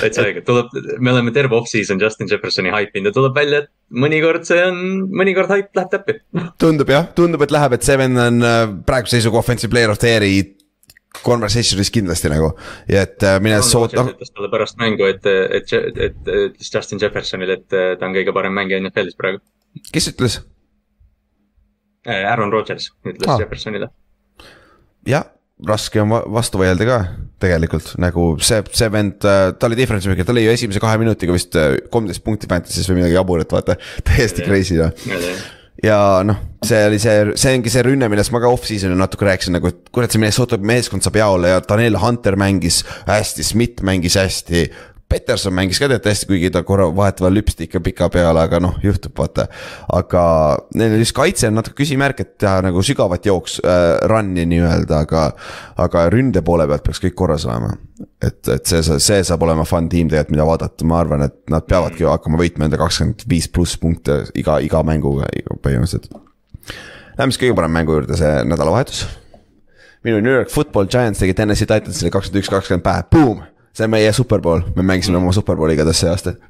täitsa õige, tuleb, me oleme terve off-season Justin Jeffersoni haipinud ja tuleb välja, et mõnikord see on, mõnikord haip läheb täppi. tundub jah, tundub, et läheb, et Seven on äh, praeguse seisuga offensive player of the year'i conversation'is kindlasti nagu ja et äh, mine soota. ütles talle pärast mängu, et, et, et, ütles Justin Jeffersonile, et ta on kõige parem mängija NFL-is praegu. kes ütles? Äh, Aaron Rodgers ütles ah. Jeffersonile. Jah, raske on vastu vaielda ka tegelikult nagu see, see vend, äh, ta oli difference maker, ta lõi ju esimese kahe minutiga vist kolmteist punkti Fantasy's või midagi jaburat, vaata, täiesti crazy noh. Ja noh, see oli see, see ongi see rünne, millest ma ka off-season'il natuke rääkisin nagu, et kurat, see Minnesota meeskond saab jaole ja Daniel Hunter mängis hästi, Schmidt mängis hästi. Peterson mängis ka tead hästi, kuigi ta korra vahetevahel lüpsti ikka pika peale, aga noh, juhtub vaata. aga neil just kaitse on natuke küsimärk, et teha nagu sügavat jooks äh,, run'i nii-öelda, aga. aga ründe poole pealt peaks kõik korras olema. et, et see, see saab olema fun tiim tegelikult, mida vaadata, ma arvan, et nad peavadki hakkama võitma enda kakskümmend viis pluss punkte iga, iga mänguga põhimõtteliselt. Lähme siis kõige parema mängu juurde, see nädalavahetus minu New York Football Giants tegi Tennessee Titansile kakskümmend üks, kakskümmend päev, boom see on meie superbowl, me mängisime oma superbowli igatahes see aasta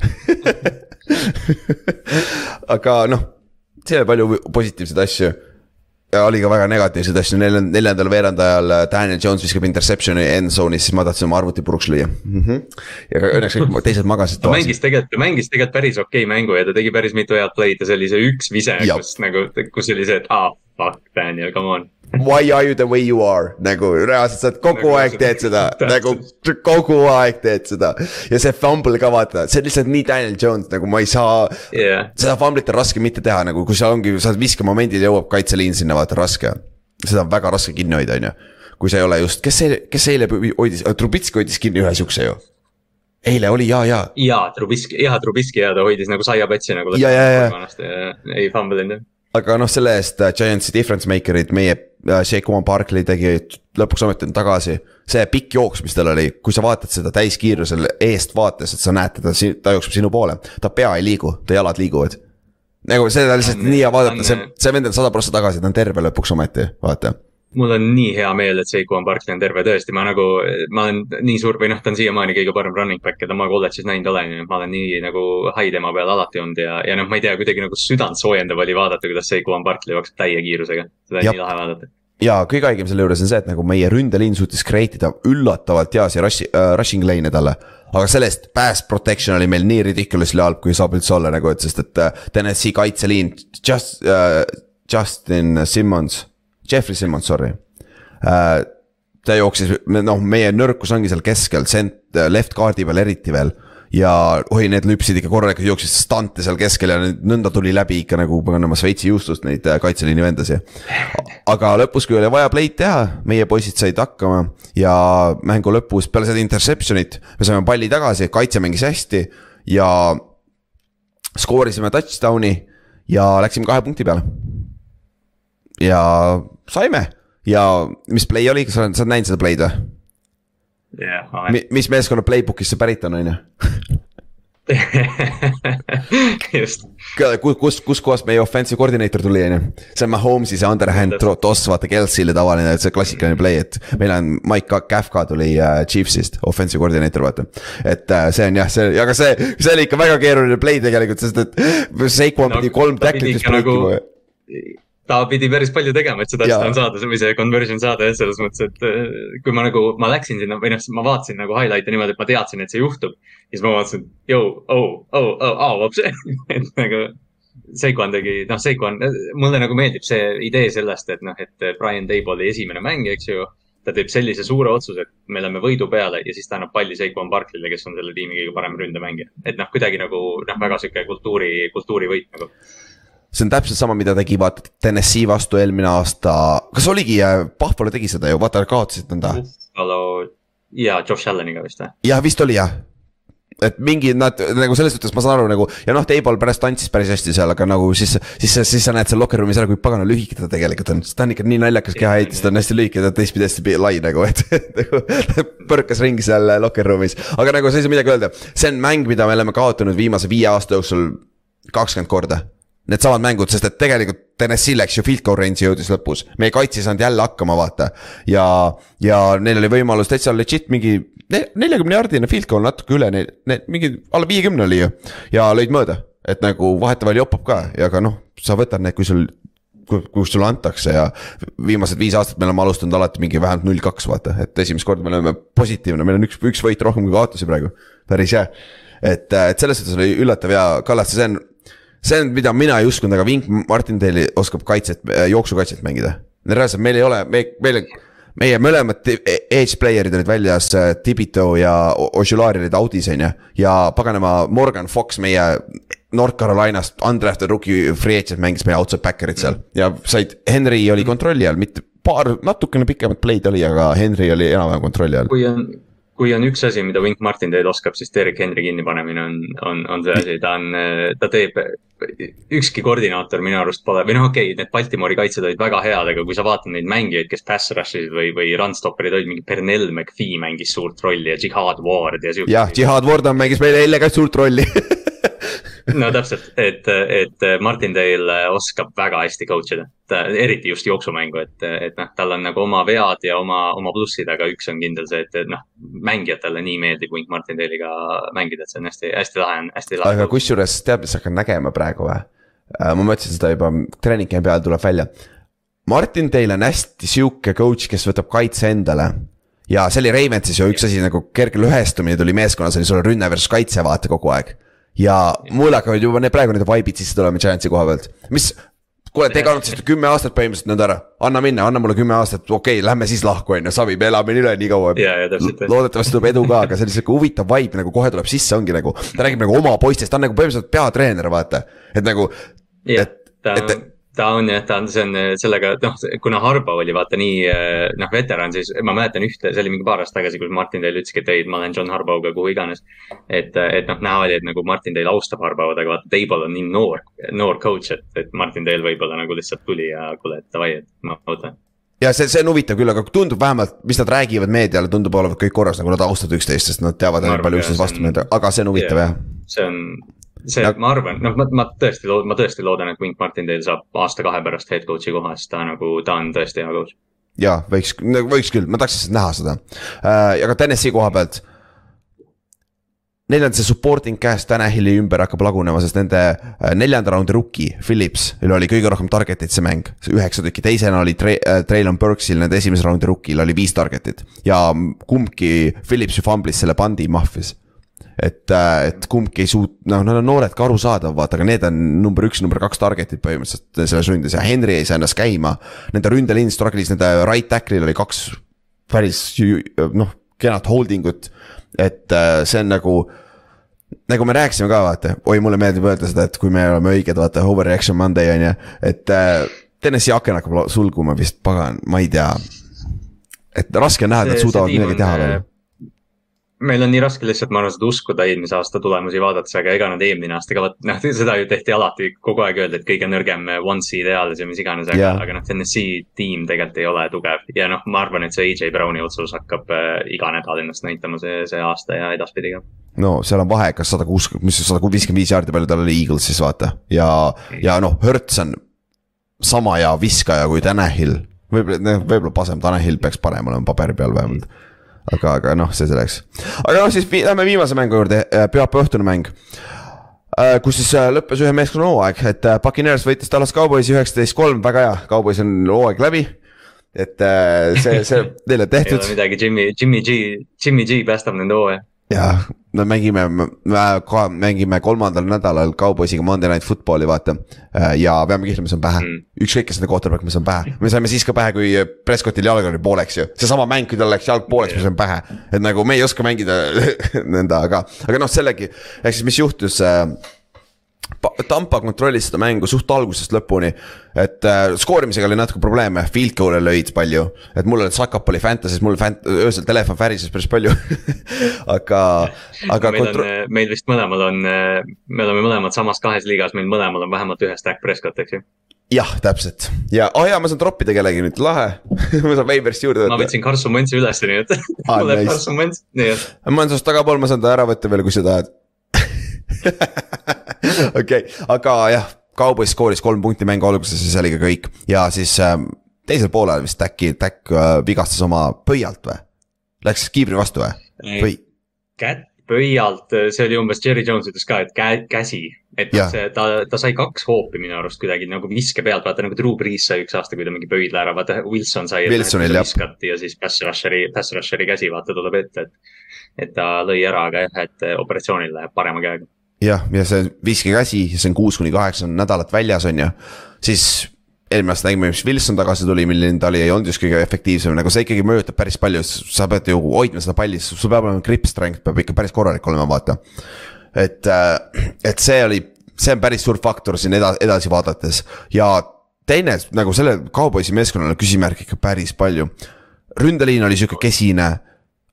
aga noh, seal oli palju positiivseid asju. ja oli ka väga negatiivseid asju, neljandal veerandajal äh, Daniel Jones viskab interception'i end zone'is, siis ma tahtsin oma arvuti puruks lüüa mm. -hmm. ja õnneks kõik teised magasid. ta mängis tegelikult, ta mängis tegelikult päris okei okay mängu ja ta tegi päris mitu head play'd ja see oli see üks vise, kus nagu, kus oli see, et aa ah,, fuck Daniel, come on Why are you the way you are nagu reaalselt sa kogu nagu, aeg teed seda nagu kogu aeg teed seda. ja see fumble ka vaata, see on lihtsalt nii Daniel Jones nagu ma ei saa yeah.. seda fumblit on raske mitte teha nagu, kui seal ongi, sa oled viskemomendil jõuab kaitseliin sinna vaata raske. seda on väga raske kinni hoida, on ju. kui sa ei ole just, kes see, kes eile hoidis, Trubitski hoidis kinni ühe siukse ju eile oli ja, ja. ja Trubisky, jah, Trubisky ja ta hoidis nagu saiapätsi nagu. ja, ja, ja. ei fumble inud jah aga noh, selle eest äh, Giantsi difference maker'id, meie äh, Shaquan Barkley tegi lõpuks ometi on tagasi. see pikk jooks, mis tal oli, kui sa vaatad seda täiskiirusel eest vaates, et sa näed teda, ta jookseb sinu poole, ta pea ei liigu, ta jalad liiguvad. nagu seda lihtsalt nii hea vaadata, see, see vend on sada prossa tagasi, ta on terve lõpuks ometi, vaata mul on nii hea meel, et Seikuan Barkley on terve, tõesti, ma nagu, ma olen nii suur või noh, ta on siiamaani kõige parem running back, keda ma kolledžis näinud olen ma olen nii nagu hai tema peal alati olnud ja, ja noh, ma ei tea, kuidagi nagu südant soojendav oli vaadata, kuidas Seikuan Barkley jookseb täie kiirusega. seda on ja. nii lahe vaadata ja kõige haigem selle juures on see, et nagu meie ründeliin suutis create ida üllatavalt heasi rush, uh, rushing lane'e talle. aga sellest pass protection oli meil nii ridiculously halb, kui saab üldse olla nagu, et sest et uh, Tennessee kaitseliin, just uh,, Justin Simmons Jeffrey Simmons, sorry äh,. ta jooksis, noh, meie nõrkus ongi seal keskel, sent-, left guard'i peal eriti veel ja oi, need lüpsid ikka korralikult, jooksid stante seal keskel ja nõnda tuli läbi ikka nagu paganama Šveitsi juustust neid äh, kaitseliini vendasi. aga lõpus, kui oli vaja play'd teha, meie poisid said hakkama ja mängu lõpus peale seda interception'it me saime palli tagasi, kaitse mängis hästi ja skoorisime touchdown'i ja läksime kahe punkti peale ja saime ja mis play oli, kas sa oled, sa oled näinud seda play'd või? jah yeah,, olen. mis meeskonna playbook'ist see pärit on, on ju? just. kus, kus, kuskohast meie offensive koordineeter tuli, on ju. see on Mahomes'i see underhand toss, vaata Kelsey'le tavaline, see klassikaline play, et meil on Mike Kafka tuli uh, Chiefs'ist, offensive koordineeter, vaata. et uh, see on jah, see, aga see, see oli ikka väga keeruline play tegelikult, sest et Seikon no, pidi kolm tacklit vist breikima nagu ta pidi päris palju tegema, et seda touchdown saada või see conversion saada jah, selles mõttes, et äh, kui ma nagu, ma läksin sinna või noh, ma vaatasin nagu highlight'e niimoodi, et ma teadsin, et see juhtub. siis ma vaatasin, jõu, oh, oh, oh, oh, hoopis, et nagu Seikon tegi, noh, Seikon, mulle nagu meeldib see idee sellest, et noh, et Brian Table oli esimene mäng, eks ju. ta teeb sellise suure otsuse, et me läheme võidu peale ja siis ta annab palli Seikon Barklile, kes on selle tiimi kõige parem ründemängija. et noh, kuidagi nagu noh, väga sihuke kultuuri, kultuurivõit nagu see on täpselt sama, mida tegi vaata Tennessee vastu eelmine aasta, kas oligi, Buffalo tegi seda ju, vaata kaotasid nõnda. Buffalo ja Josh Alleniga vist või? jah, vist oli jah et mingi nad nagu selles suhtes ma saan aru nagu ja noh, Table pärast tantsis päris hästi seal, aga nagu siis, siis, siis sa näed seal locker room'is ära, kui pagana lühike ta tegelikult on, sest ta on ikka nii naljakas kehaehitus, ta on hästi lühike, ta teistpidi hästi lai nagu, et nagu põrkas ringi seal locker room'is. aga nagu sa ei saa midagi öelda, see on mäng, mida me oleme kaotanud viimase viie aasta jooksul kakskümmend korda needsamad mängud, sest et tegelikult Tennessee läks ju field goal range'i jõudis lõpus, meie kaitse ei saanud jälle hakkama, vaata. ja, ja neil oli võimalus täitsa legit mingi neljakümne jaardine field goal natuke üle mingi alla viiekümne oli ju. ja lõid mööda, et nagu vahetevahel jopab ka. Ja ka noh, sa võtad need, kui sul kus sulle antakse. Ja viimased viis aastat me oleme alustanud alati mingi vähemalt null kaks, vaata, et esimest korda me oleme positiivne, meil on üks, üks võit rohkem kui kaotusi praegu. päris hea, et, et selles suhtes oli üllatav. Ja Kallaste, see on see on, mida mina ei uskunud, aga Vink Martindale'i oskab kaitset, äh, jooksukaitset mängida. reaalselt meil ei ole, me, meil, meie mõlemad edge player'id olid väljas, äh, Tibito ja Ožulari olid audis, on ju. ja paganama Morgan Fox, meie North Carolinast, undrafted rookie free agent mängis meie outside backer'it seal ja said, Henry oli kontrolli all, mitte paar, natukene pikemat play'd oli, aga Henry oli enam-vähem kontrolli all. kui on kui on üks asi, mida Wink Martindale oskab, siis Derek Henry kinnipanemine on, on, on see asi, ta on, ta teeb, ükski koordinaator minu arust pole, või noh, okei okay,, need Baltimori kaitsjad olid väga head, aga kui sa vaatad neid mängijaid, kes pass rush isid või, või run stopper'id olid, mingi Pernell McPhee mängis suurt rolli ja Jihad Ward ja siuke. jah, Jihad Ward on, mängis meile eile ka suurt rolli no täpselt, et, et Martindale oskab väga hästi coach ida, eriti just jooksumängu, et, et noh, tal on nagu oma vead ja oma, oma plussid, aga üks on kindel see, et, et noh, mängijatele nii meeldib Wink Martindale'iga mängida, et see on hästi, hästi lahe on, hästi lahe. aga kusjuures tead, mis hakkan nägema praegu või? Äh, ma mõtlesin seda juba treeningi peal tuleb välja. Martindale on hästi sihuke coach, kes võtab kaitse endale ja see oli Ravensis ju üks asi nagu kerge lõhestumine tuli meeskonnas, oli sul rünne versus kaitse vaata kogu aeg ja mul hakkavad juba need praegu need vibe'id sisse tulema Giantsi koha pealt, mis kuule, te kannatasite kümme aastat põhimõtteliselt nõnda ära, anna minna, anna mulle kümme aastat, okei okay,, lähme siis lahku, on ju, savi, me elame üle nii kaua. loodetavasti tuleb edu ka, aga see on sihuke huvitav vibe nagu kohe tuleb sisse, ongi nagu, ta räägib nagu oma poistest, ta on nagu põhimõtteliselt peatreener, vaata. et nagu, et, et ta on jah, ta on, see on sellega, noh, kuna Harbo oli vaata nii noh, veteran, siis ma mäletan ühte, see oli mingi paar aastat tagasi, kus Martin Dale ütleski, et ei, ma lähen John Harboga kuhu iganes. et, et noh, näha oli, et nagu Martin Dale austab Harbot, aga vaata, Table on nii noor, noor coach, et, et Martin Dale võib-olla nagu lihtsalt tuli ja kuule, et davai, et ma võtan ja see, see on huvitav küll, aga tundub vähemalt, mis nad räägivad meediale, tundub olevat kõik korras, nagu nad austavad üksteist, sest nad teavad nii palju üksteist vastu mõelda, aga see on huvitav jah. see on, see ja..., ma arvan, noh, ma, ma tõesti, ma tõesti loodan, et Wink Martindale saab aasta-kahe pärast head coach'i koha, sest ta nagu, ta on tõesti hea coach. ja võiks, võiks küll, ma tahaks lihtsalt näha seda äh,. ja ka Tennessee koha pealt. Neil on see supporting cast Tanahili ümber hakkab lagunema, sest nende äh, neljanda raundi rookie Phillips, neil oli kõige rohkem target'it see mäng, üheksa tükki, teisena oli Tre-, äh, Traylon Burksil, nende esimese raundi rookie'l oli viis target'it. ja kumbki Phillips ju fumblis selle pandi mahvis et, äh, et kumbki ei suut-, noh, nad on noored ka arusaadav, vaata, aga need on number üks, number kaks target'id põhimõtteliselt selles ründes ja Henry ei saa ennast käima. Nende ründeliin struggle'is, nende right tackle'il oli kaks päris noh, kenat holding ut. et äh, see on nagu, nagu me rääkisime ka vaata, oi, mulle meeldib öelda seda, et kui me oleme õiged, vaata, overreaction Monday on ju, et äh, Tennessee aken hakkab sulguma vist, pagan, ma ei tea. et raske on näha, et nad suudavad midagi teha veel meil on nii raske lihtsalt, ma arvan, seda uskuda eelmise aasta tulemusi vaadates, aga ega nad eelmine aasta ka, vot noh, seda ju tehti alati kogu aeg öelda, et kõige nõrgem one seed eales ja mis iganes, aga aga noh, Tennessee tiim tegelikult ei ole tugev. ja noh, ma arvan, et see AJ Browni otsus hakkab äh, iga nädal ennast näitama see, see aasta ja edaspidi ka. no seal on vahe, kas sada kuuskümmend, mis sada viiskümmend viis jaardi, palju tal oli Eagles siis vaata ja, ja noh, Hertz on sama hea viskaja kui Tanahil võib-olla, võib-olla Pasem Tanahil peaks parem olema paberi peal vähemalt mm aga, aga noh, see selleks. aga noh, siis lähme viimase mängu juurde, äh, pühapäeva õhtune mäng. kus siis lõppes ühe meeskonna hooaeg, et Puccaneers võitis Dallas Cowboysi üheksateist kolm, väga hea, Cowboys on hooaeg läbi et see, see neile tehtud. ei ole midagi, Jimmy, Jimmy G, Jimmy G päästab nende hooaja jah, me mängime, me ka mängime kolmandal nädalal Cowboysiga Monday Night Football'i vaata. Äh, ja peame kihlima, see on pähe mm., ükskõik, kes nende quarterback, me saame pähe, me saime siis ka pähe, kui Prescottil jalg oli pooleks ju. seesama mäng, kui tal läks jalg pooleks, me saime pähe, et nagu me ei oska mängida nõnda, aga, aga noh, sellegi, ehk siis mis juhtus äh, Tampa kontrollis seda mängu suht algusest lõpuni. et äh, skoorimisega oli natuke probleeme, field goal'e lõid palju. et mul oli Sakap oli Fantasy's, mul fant-, öösel telefon värises päris palju aga, aga. meil kontro... on, meil vist mõlemal on, me oleme mõlemad samas kahes liigas, meil mõlemal on vähemalt ühe stack Prescott, eks ju jah, täpselt ja, oh jaa, ma saan troppida kellegi nüüd, lahe ma saan Waverist juurde võtta. ma võtsin Carson Wentzi ülesse, nii et ah, mul läheb nice. Carson Wentz, nii et. ma olen sinust tagapool, ma saan ta ära võtta veel, kui sa tahad okei, aga jah, Cowboys skooris kolm punkti mängu alguses ja see oli ka kõik ja siis äh, teisel poolel vist äkki, äkk äh, vigastas oma pöialt või? Läks kiibri vastu või? või? kätt pöialt, see oli umbes, Jerry Jones ütles ka, et kä-, käsi. et ja. see, ta, ta sai kaks hoopi minu arust kuidagi nagu viske pealt, vaata nagu Drew Brees sai üks aasta, kui ta mingi pöidla ära, vaata Wilson sai. Wilsonil jah. ja siis pass rusher'i, pass rusher'i käsi vaata tuleb ette, et. et ta lõi ära, aga jah, et operatsioonil läheb parema käega jah, ja see viskekäsi, see on kuus kuni kaheksa nädalat väljas, on ju. siis eelmine aasta nägime, mis Wilson tagasi tuli, milline ta oli, ei olnud just kõige efektiivsem, nagu see ikkagi mõjutab päris palju, sa pead ju hoidma seda palli, sul peab olema grip strength peab ikka päris korralik olema, vaata. et, äh, et see oli, see on päris suur faktor siin eda-, edasi vaadates ja teine nagu selle kauboisi meeskonnale küsimärk ikka päris palju. ründeliin oli sihuke kesine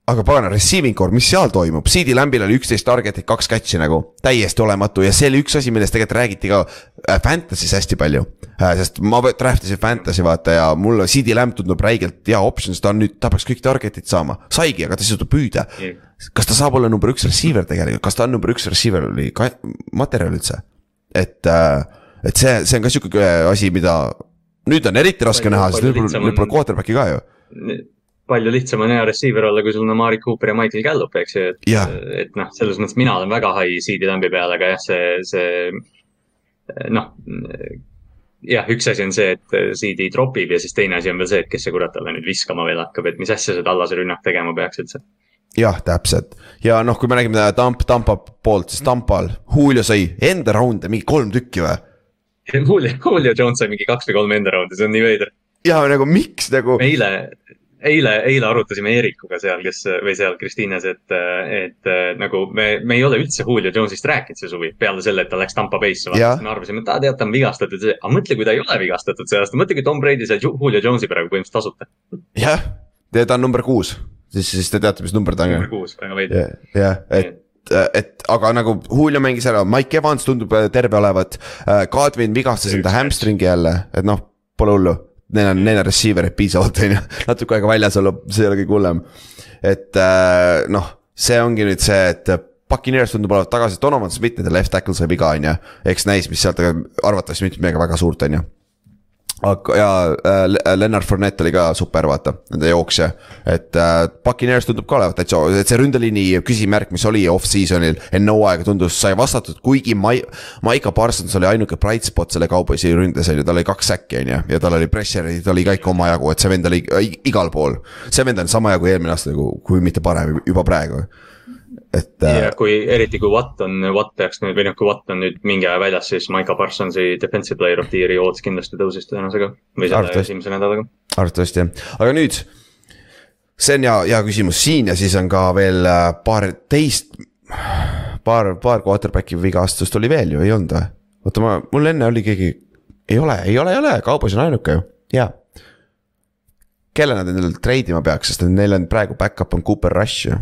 aga pagana, receiving core, mis seal toimub, CD Lambil oli üksteist target'it, kaks catch'i nagu, täiesti olematu. Ja see oli üks asi, millest tegelikult räägiti ka äh, Fantasy's hästi palju. Äh,. sest ma draft isin Fantasy vaata ja mulle CD Lamb tundub räigelt hea option, sest ta on nüüd, ta peaks kõik target'id saama, saigi, aga ta ei suuda püüda. Yeah.. kas ta saab olla number üks receiver tegelikult, kas ta on number üks receiver oli ka materjal üldse? et äh,, et see, see on ka sihuke asi, mida nüüd on eriti raske palju, näha, sest nüüd pole, nüüd pole quarterback'i ka ju palju lihtsam on hea receiver olla, kui sul on Amari Cooper ja Michael Gallup, eks ju, et, et noh, selles mõttes mina olen väga high CD lambi peal, aga jah, see, see noh. jah, üks asi on see, et CD tropib ja siis teine asi on veel see, et kes see kurat talle nüüd viskama veel hakkab, et mis asja see tallase rünnak tegema peaks üldse jah, täpselt ja noh, kui me räägime Tamp, Tampa poolt, siis Tampal Julio sai enda raunde mingi kolm tükki või? Julio, Julio Jones sai mingi kaks või kolm enda raundi, see on nii veider. ja nagu miks nagu. eile, eile, eile arutasime Eerikuga seal, kes või seal Kristiines, et, et nagu me, me ei ole üldse Julio Jones'ist rääkinud see suvi. peale selle, et ta läks Tampa Bay'sse, me arvasime, et aa tead, ta on vigastatud. aga mõtle, kui ta ei ole vigastatud see aasta, mõtle, kui Tom Brady sai Julio Jones'i praegu põhimõtteliselt tasuta. jah, ta on number kuus, siis, siis te teate, mis number ta on. number kuus, väga veider. jah, et et aga nagu Julio mängis ära, Mike Evans tundub terve olevat. Kadrin vigastas enda hamstringi jälle, et noh, pole hullu neil on, neil on receiver'id piisavalt, on ju, natuke aega väljas olla, see ei ole kõige hullem. et äh, noh, see ongi nüüd see, et Puccaneers tundub olevat tagasi, Donovan Smith, nende left tackle sai viga, on ju. eks näis, mis sealt, aga arvatavasti mitte midagi väga suurt, on ju aga ja äh, Lennart Fournette oli ka super, vaata, nende jooksja. et äh, Puccaneers tundub ka olevat täitsa, et see ründeliini küsimärk, mis oli off-season'il enne hooaega tundus, sai vastatud, kuigi Mai-. Maiko Parsons oli ainuke bright spot selle kauboisi ründes on ju, tal oli kaks säkki on ju, ja tal oli pressure'id oli kõik omajagu, et see vend oli igal pool. see vend on sama jagu eelmine aasta nagu, kui mitte parem juba praegu et. Äh, ja kui, eriti kui Watt on, Watt peaks nüüd, või noh, kui Watt on nüüd mingi aja väljas, siis Maiko Parsonsi defensive player of the year'i ootus kindlasti tõusis tõenäosusega. või selle esimese nädalaga. arvatavasti jah, aga nüüd. see on hea, hea küsimus siin ja siis on ka veel äh, paar teist. paar, paar quarterback'i vigastust oli veel ju, ei olnud või? oota, ma, mul enne oli keegi, ei ole, ei ole, ei ole, kaubas on ainuke ju, jaa kelle nad endale treidima peaks, sest neil on praegu back-up on Cooper Rush ju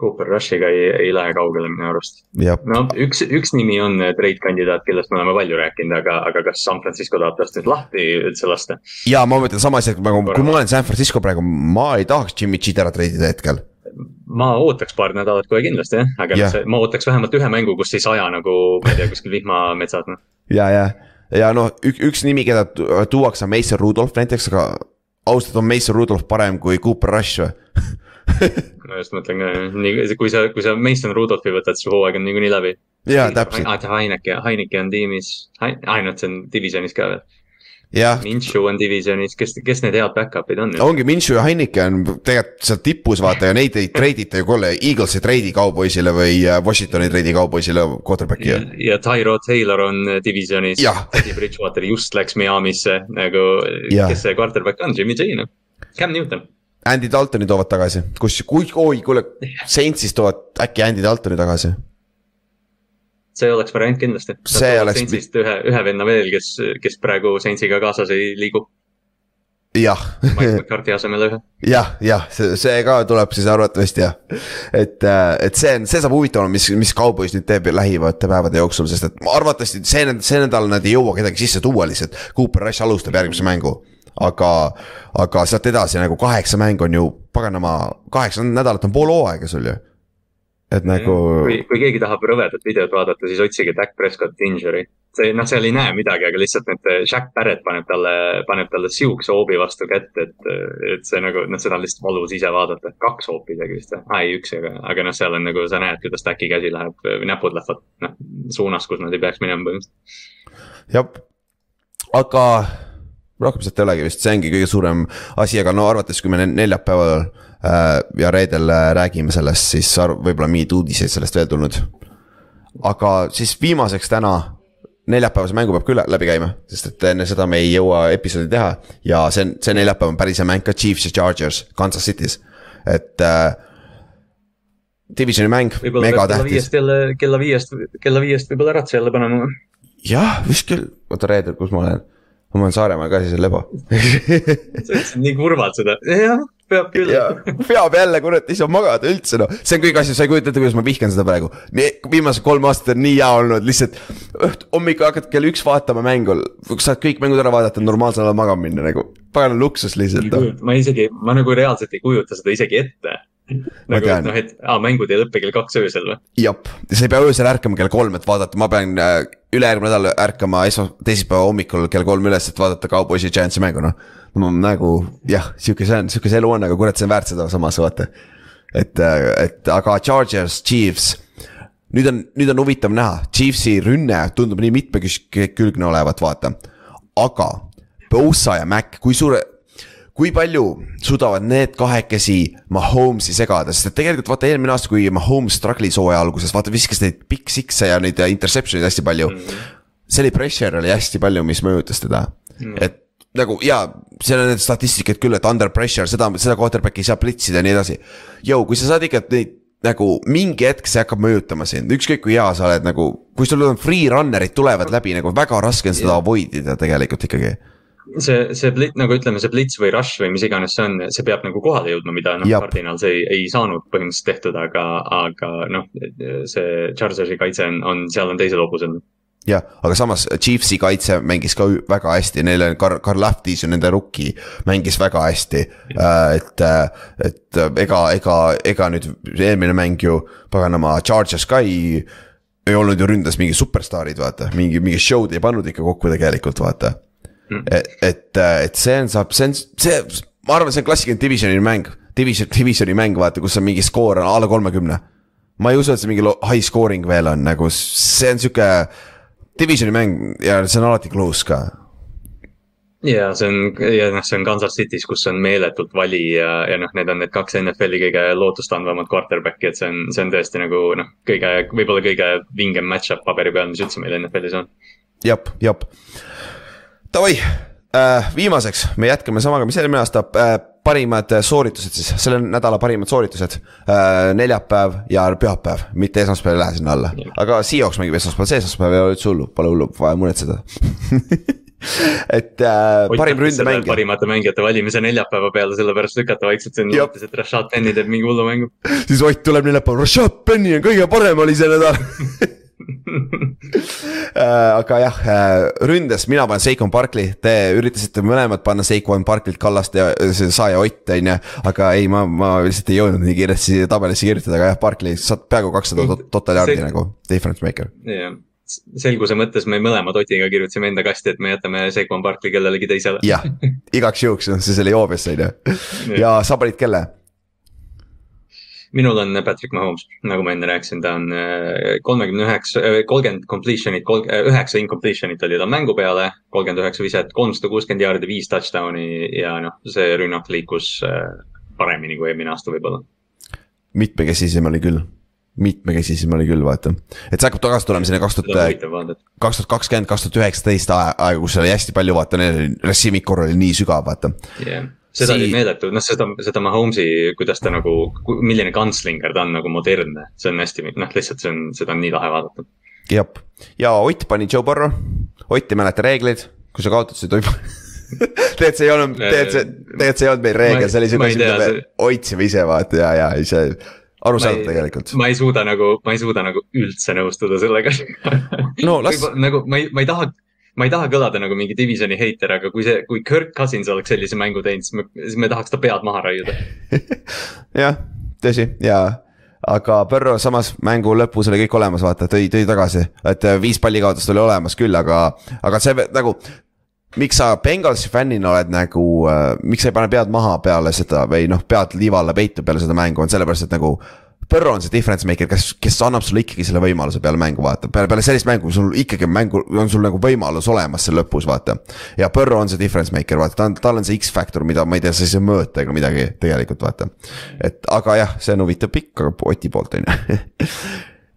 Cooper Rushiga ei, ei lähe kaugele minu arust. no üks, üks nimi on trade kandidaat, kellest me oleme palju rääkinud, aga, aga kas San Francisco tahab tast nüüd lahti üldse lasta? ja ma mõtlen sama asja, kui ma olen San Francisco praegu, ma ei tahaks Jimmy G-d ära treidida hetkel ma ootaks paar nädalat kohe kindlasti jah, aga yeah. see, ma ootaks vähemalt ühe mängu, kus ei saja nagu, ma ei tea, kuskil vihmametsas noh. ja, ja, ja noh, üks, üks nimi, keda tuuakse, on Mason Rudolph näiteks, aga ausalt on Mason Rudolph parem kui Cooper Rush või ma just mõtlen ka, nii, kui sa, kui sa Mason Rudolphi võtad, siis su hooaeg on niikuinii läbi. jaa, täpselt. Heineke, Heineke on tiimis, ainult see on divisionis ka veel jah. Minshu on divisionis, kes, kes need head back-up'id on? ongi Minshu ja Heinike on tegelikult seal tipus vaata ja neid ei treidita ju kohe, Eagles ei treidi Cowboysile või äh, Washington ei treidi Cowboysile quarterback'i. ja, ja Tyro Taylor on äh, divisionis, Teddy Bridgewater just läks Miami'sse nagu, kes see quarterback on, Jimmy G noh, Cam Newton. Andy Daltoni toovad tagasi, kus, kui, oi kuule, Saintsis toovad äkki Andy Daltoni tagasi see oleks variant kindlasti. see oleks. Saintsist ühe, ühe venna veel, kes, kes praegu Saintsiga kaasas ei liigu. jah. Mike McCarthy asemel ühe. jah, jah, see, see ka tuleb siis arvatavasti jah. et, äh, et see on, see saab huvitav olema, mis, mis Cowboys nüüd teeb lähimate päevade jooksul, sest et arvatavasti see, see nädal nad ei jõua kedagi sisse tuua lihtsalt. Cooper Rush alustab järgmise mängu aga, aga sealt edasi nagu kaheksa mängu on ju paganama, kaheksa nädalat on pool hooaega sul ju et nagu. kui, kui keegi tahab rõvedat videot vaadata, siis otsige Dak Prescott injury. see, noh, seal ei näe midagi, aga lihtsalt need, eh, Jack Barrett paneb talle, paneb talle sihukese hoobi vastu kätt, et, et see nagu, noh, seda on lihtsalt valus ise vaadata. kaks hoopi isegi vist või ah,, ei üks, aga, aga noh, seal on nagu sa näed, kuidas Daki käsi läheb näpud lähevad, noh, suunas, kus nad ei peaks minema põhimõtteliselt. jah, aga rohkem sealt ei olegi vist, see ongi kõige suurem asi, aga no arvates, kui me neljapäeval Äh, ja reedel äh, räägime sellest, siis võib-olla mingeid uudiseid sellest veel tulnud. aga siis viimaseks täna, neljapäevase mängu peab küll läbi käima, sest et enne seda me ei jõua episoodi teha. ja see see neljapäev on päris hea mäng ka Chiefs ja Chargers Kansas City's, et äh,. Divisioni mäng, mega tähtis. jälle kella viiest, kella viiest võib-olla äratsi jälle panema. jah, vist küll, oota reedel, kus ma olen ma olen Saaremaal ka siis lebo. Sa ütlesid nii kurvalt seda, jah peab küll. peab jälle, kurat, ei saa magada üldse noh, see on kõik asi, sa ei kujuta ette, kuidas ma vihkan seda praegu. viimased kolm aastat on nii hea olnud, lihtsalt õht-, hommikul hakkad kell üks vaatama mängu, saad kõik mängud ära vaadata, normaalsel ajal magama minna nagu, pagana luksus lihtsalt no.. ma isegi, ma nagu reaalselt ei kujuta seda isegi ette nagu, et noh, et aa, mängud ei lõppe kell kaks öösel või? jah, sa ei pea öösel ärkama kell kolm, et vaadata, ma pean äh, ülejärgmine nädal ärkama esmas-, teisipäeva hommikul kell kolm üles, et vaadata Cowboysi Giantsi mängu, noh. no nagu jah, sihuke see on, sihuke see elu on, aga kurat, see on väärt seda samas, vaata. et, äh, et aga Chargers, Chiefs nüüd on, nüüd on huvitav näha, Chiefsi rünne tundub nii mitmekülgne olevat, vaata. aga Bosa ja Mac, kui suure, kui palju suudavad need kahekesi Mahomes'i segada, sest et tegelikult vaata eelmine aasta, kui Mahomes struggle'is hooaja alguses, vaata viskas neid big six'e ja neid interception'id hästi palju mm. -hmm. see oli pressure oli hästi palju, mis mõjutas teda mm, -hmm. et nagu jaa, seal on need statistikad küll, et under pressure, seda, seda quarterback'i ei saa plitsida ja nii edasi. Jõu, kui sa saad ikka neid nagu mingi hetk see hakkab mõjutama sind, ükskõik kui hea sa oled nagu, kui sul on free runner'id tulevad läbi nagu väga raske on seda avoid ida tegelikult ikkagi see, see blitz, nagu ütleme, see blitz või rush või mis iganes see on, see peab nagu kohale jõudma, mida noh, Cardinals ei, ei saanud põhimõtteliselt tehtud, aga, aga noh, see Chargersi kaitse on, on, seal on teised hobused jah, aga samas Chiefsi kaitse mängis ka väga hästi, neil on Karl, Karl Lahtis ju nende rookie mängis väga hästi. Äh, et, et ega, ega, ega nüüd eelmine mäng ju paganama Chargers ka ei, ei olnud ju ründas mingi superstaarid, vaata, mingi, mingi show'd ei pannud ikka kokku tegelikult, vaata. Et, et, et see on, saab, see on, see, ma arvan, see on klassikaline divisioni mäng, division, divisioni mäng, vaata, kus on mingi skoor on alla kolmekümne. ma ei usu, et see mingi high scoring veel on, nagu see on sihuke divisioni mäng ja see on alati close ka ja see on, ja noh, see on Kansas City's, kus on meeletult vali ja, ja noh, need on need kaks NFL-i kõige lootustandvamat quarterback'i, et see on, see on tõesti nagu noh, kõige, võib-olla kõige vingem match-up paberi peal, mis üldse meil NFL-is on. jep, jep Davai äh,, viimaseks me jätkame samaga, mis eelmine aasta? Äh, parimad sooritused siis, selle nädala parimad sooritused. Äh,. neljapäev ja pühapäev, mitte esmaspäev ei lähe sinna alla, aga Seahawks mängib esmaspäeval, see esmaspäev ei ole üldse hullu, pole hullu, vaja muretseda. Et äh, parim ründemängija. parimate mängijate valimise neljapäeva peale, sellepärast lükata vaikselt siin lootes, et Rashad Penny teeb mingi hullu mängu. siis Ott tuleb neljapäeval, Rashad Penny on kõige parem oli see nädal. Äh, aga jah, äh, ründes mina panen Seikon Barkley, te üritasite mõlemad panna Seikon Barkley't Kallast ja see saaja Ott on ju. aga ei, ma, ma lihtsalt ei jõudnud nii kiiresti tabelisse kirjutada, aga jah, Barkley saab peaaegu kakssada total yard'i nagu, difference maker. jah selguse mõttes me mõlemad Otiga kirjutasime enda kasti, et me jätame Seikon Barkley kellelegi teisele. jah, igaks juhuks, noh, siis oli joobes on ju. ja sa panid kelle? Minul on Patrick Mahomes, nagu ma enne rääkisin, ta on äh, kolmekümne üheksa, äh, kolmkümmend completion'it, üheksa incompletion'it oli tal mängu peale, kolmkümmend üheksa viset, kolmsada kuuskümmend jaardi, viis touchdown'i ja noh, see rünnak liikus paremini kui eelmine aasta võib-olla. mitmekesisem oli küll mitmekesisem oli küll, vaata. et see hakkab tagasi tulema sinna kaks tuhat, kaks tuhat kakskümmend, kaks tuhat üheksateist aega, kus oli hästi palju, vaata, neil receiving core oli nii sügav, vaata yeah seda Sii... oli meeletu, noh seda, seda Mahomes'i, kuidas ta nagu, milline kantslinger ta on nagu modernne, see on hästi, noh lihtsalt see on, seda on nii lahe vaadata. jah, ja Ott pani Joe Burrow, Ott ei mäleta reegleid, kui sa kaotasid, tohib tegelikult see ei olnud, tegelikult see, tegelikult see ei olnud meil reegel, see oli siuke asi, mida me hoidsime ise vaata ja, ja see arusaadav tegelikult. ma ei suuda nagu, ma ei suuda nagu üldse nõustuda sellega no las. nagu ma ei, ma ei taha ma ei taha kõlada nagu mingi divisioni heiter, aga kui see, kui Kirk Cousins oleks sellise mängu teinud, siis me, siis me tahaks ta pead maha raiuda jah, tõsi ja aga Burrow samas mängu lõpus oli kõik olemas, vaata, tõi, tõi tagasi, et viis pallikaotust oli olemas küll, aga, aga see nagu. miks sa Bengalsi fännina oled nagu äh,, miks sa ei pane pead maha peale seda või noh, pead liiva alla peitu peale seda mängu, on sellepärast, et nagu Burrow on see difference maker, kes, kes annab sulle ikkagi selle võimaluse peale mängu, vaata, peale, peale sellist mängu sul ikkagi mängu, on sul nagu võimalus olemas seal lõpus, vaata. ja Burrow on see difference maker, vaata, ta on, tal on see X-factor, mida ma ei tea, sa ei saa mõõta ega midagi tegelikult, vaata. et aga jah, see on huvitav pikk, aga Oti poolt on ju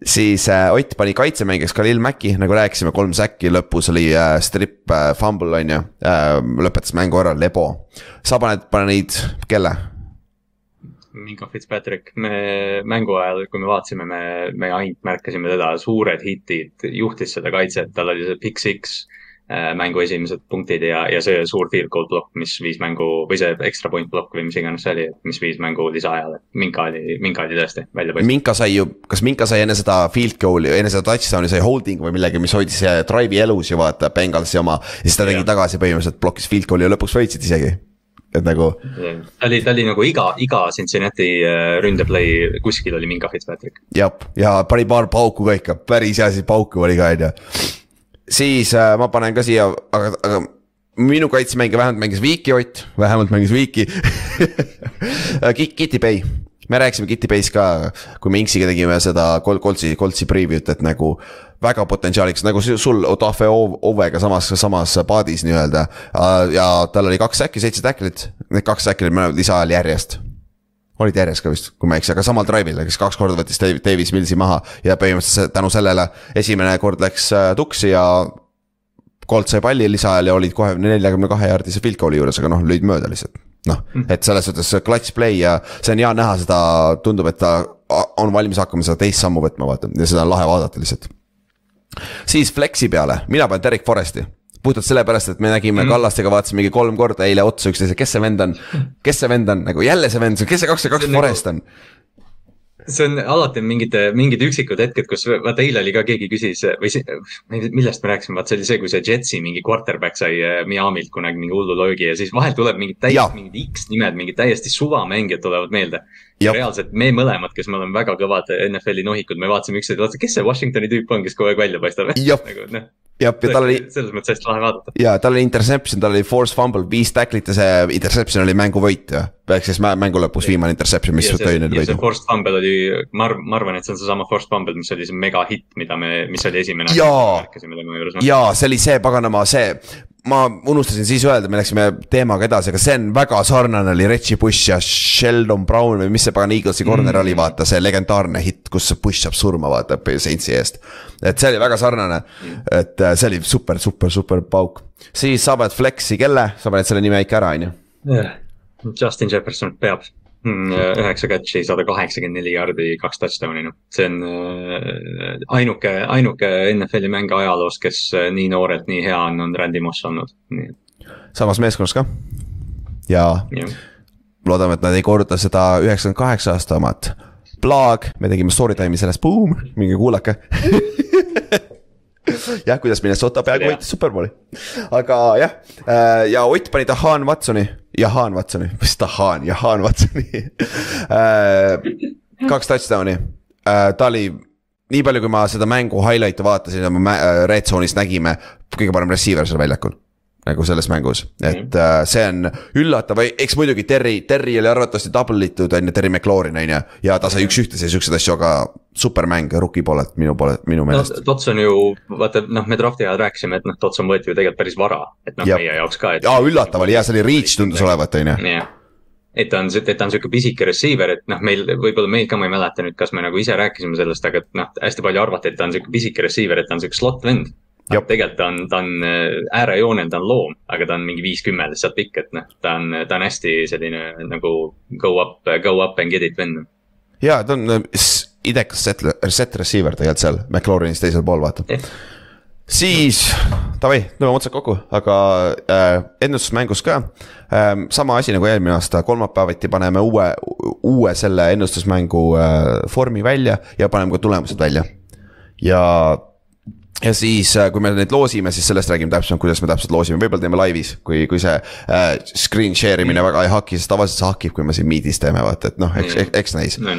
siis äh, Ott pani kaitsemängiks Khalil Maci, nagu rääkisime, kolm säkki, lõpus oli äh, strip äh, fumble on ju äh,, lõpetas mängu ära, lebo. sa paned, paned kelle? Minka Fitzpatrick, me mängu ajal, kui me vaatasime, me, me ainult märkasime teda, suured hitid, juhtis seda kaitset, tal oli see pick six äh, mängu esimesed punktid ja, ja see suur field goal plokk, mis viis mängu või see extra point plokk või mis iganes see oli, mis viis mängu lisaajale. Minka oli, Minka oli tõesti välja paistnud. Minka sai ju, kas Minka sai enne seda field goal'i, enne seda touchdown'i sai holding või millegi, mis hoidis drive'i elus ju vaata, Bengalsi oma. ja siis ta tegi tagasi põhimõtteliselt, blokkis field goal'i ja lõpuks võitsid isegi et nagu. ta oli, ta oli nagu iga, iga Cincinnati äh, ründeplay kuskil oli Minka Fitzpatrick. jah, ja pani paar pauku ka ikka, päris hea siis pauku oli ka, on ju. siis äh, ma panen ka siia, aga, aga minu kaitsemängija vähemalt mängis Viiki Ott, vähemalt mängis Viiki Kitty Bay me rääkisime Kitty Base ka, kui me Inksiga tegime seda Kol-, Koltsi, Koltsi preview't, et nagu väga potentsiaaliks, nagu sul Otafe Ovega samas, samas paadis nii-öelda. ja tal oli kaks säkki, seitse tacklit, need kaks säkki olid mõlemad lisaajal järjest olid järjest ka vist, kui ma ei eksi, aga samal drive'il, kes kaks korda võttis Davis Millsi maha ja põhimõtteliselt tänu sellele esimene kord läks äh, tuksi ja Colt sai palli lisaajal ja olid kohe neljakümne kahe jaardise field goal'i juures, aga noh, lõid mööda lihtsalt noh, mhm. et selles suhtes clutch play ja see on hea näha seda, tundub, et ta on valmis hakkama seda teist sammu võtma, vaata ja seda on lahe vaadata lihtsalt. Siis Flexi peale, mina panen Derek Foresti. Puhtalt sellepärast, et me nägime mm. Kallastega, vaatasime mingi kolm korda eile otsa üksteise, kes see vend on, kes see vend on, nagu jälle see vend, kes see kakskümmend kaks Forest on see on alati mingid, mingid üksikud hetked, kus vaata eile oli ka keegi küsis või see, millest me rääkisime, vaat see oli see, kui see Jetsi mingi quarterback sai äh, Miamilt kunagi mingi hullu löögi ja siis vahel tuleb mingid täiesti, mingid X-nimed, mingid täiesti suvamängijad tulevad meelde. reaalselt me mõlemad, kes me oleme väga kõvad NFL-i nohikud, me vaatasime üksteist, vaata, kes see Washingtoni tüüp on, kes kogu aeg välja paistab. nagu noh jah, ja tal oli. selles mõttes hästi lahe vaadata. ja tal oli interception, tal oli force fumble, viis tacklit ja see interception oli mänguvõit ju. Ehk siis mängu lõpus viimane interception, mis tõi neile võidu. forced fumble oli, ma arvan, ma arvan, et see on seesama forced fumble, mis oli see mega hitt, mida me, mis oli esimene. jaa, jaa, see oli see paganama, see ma unustasin siis öelda, me läksime teemaga edasi, aga see on väga sarnane oli Reggie Bush ja Sheldon Brown või mis see pagan Eaglesi corner mm. oli, vaata see legendaarne hitt, kus Bush saab surma, vaata Saintsi eest. et see oli väga sarnane, et äh, see oli super, super, super pauk. siis sa paned Flexi kelle, sa paned selle nime ikka ära, on ju? Justin Jefferson peab Hmm, üheksa catch'i, sada kaheksakümmend neli jaardi, kaks touchdown'i, noh. see on äh, ainuke, ainuke NFL-i mäng ajaloos, kes äh, nii noorelt nii hea on, on Randy Moss olnud, nii et. samas meeskonnas ka. ja, ja. loodame, et nad ei korda seda üheksakümmend kaheksa aasta omat. Plaag, me tegime story time'i sellest, boom, minge kuulake jah, kuidas Minnesota peaaegu võitis superbowli. aga jah, äh, ja Ott pani Tahan Watsoni, Jahan Watsoni, mis Tahan, Jahan Watsoni äh, kaks touchdown'i, äh, ta oli nii palju, kui ma seda mängu highlight'e vaatasin ja me Red Zone'is nägime, kõige parem receiver seal väljakul. Nagu selles mängus, et mm -hmm. see on üllatav, eks muidugi Terry, Terry oli arvatavasti double itud on ju, Terry McLaurin on ju. ja ta sai üks-ühtese siukseid asju, aga supermäng rookie poolelt minu poole, minu meelest no,. Tots on ju, vaata noh, me draft'i ajal rääkisime, et noh, Tots on võetud ju tegelikult päris vara, et noh, meie jaoks ka. aa, üllatav oli jah, see oli reach tundus olevat, on ju. et ta on, et ta on sihuke pisike receiver, et noh, meil võib-olla meil ka, ma ei mäleta nüüd, kas me nagu ise rääkisime sellest, aga et noh, hästi palju arvati, et ta on sihuke pisike receiver, et ta on sihuke slot vend tegelikult ta on, ta on äh, äärejoonel, ta on loom, aga ta on mingi viiskümmend lihtsalt pikk, et noh, ta on, ta on hästi selline nagu go up, go up and get it vend. ja ta on äh, idekas set, set receiver tegelikult seal McLaurin'is teisel pool, vaata eh.. siis davai, tõmbame otsad kokku, aga äh, ennustusmängus ka äh,. sama asi nagu eelmine aasta, kolmapäeviti paneme uue, uue selle ennustusmängu äh, vormi välja ja paneme ka tulemused välja. ja ja siis, äh, kui me neid loosime, siis sellest räägime täpsemalt, kuidas me täpselt loosime, võib-olla teeme laivis, kui, kui see äh, screen share imine väga ei haki, sest tavaliselt see hakib, kui me siin Meetis teeme, vaata, et noh, eks, eks, eks näis no,.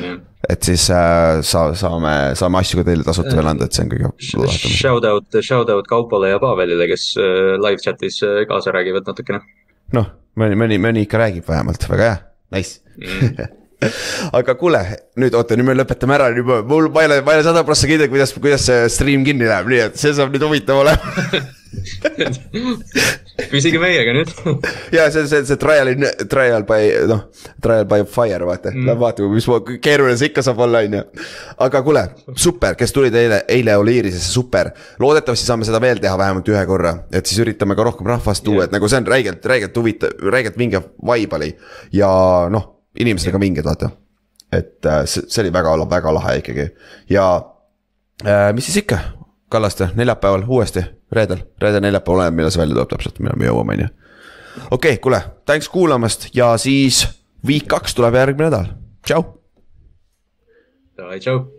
et siis äh, sa, saame, saame asju ka teile tasuta veel anda, et see on kõige. Shout out, shout out Kaupole ja Pavelile, kes äh, live chat'is äh, kaasa räägivad natukene. noh, mõni, mõni, mõni ikka räägib vähemalt, väga hea, nice mm. aga kuule, nüüd oota, nüüd me lõpetame ära, nüüd mul, ma ei ole, ma ei ole sada prossa kindel, kuidas, kuidas see stream kinni läheb, nii et see saab nüüd huvitav olema püsige meiega nüüd ja see, see, see trial in, trial by noh, trial by fire vaata mm., lähme vaatame, mis keeruline see ikka saab olla, on ju. aga kuule, super, kes tulid eile, eile Oliirisesse, super. loodetavasti saame seda veel teha vähemalt ühe korra, et siis üritame ka rohkem rahvast tuua yeah., et nagu see on räigelt, räigelt huvitav, räigelt vinge vibe oli. ja noh inimestega vinged, vaata. et äh, see, see oli väga, väga lahe ikkagi ja äh, mis siis ikka, Kallaste, neljapäeval uuesti, reedel, reedel, neljapäeval, oleneb, millal see välja tuleb täpselt, millal me jõuame, on ju. okei okay,, kuule, thanks kuulamast ja siis week kaks tuleb järgmine nädal, tšau. Tšau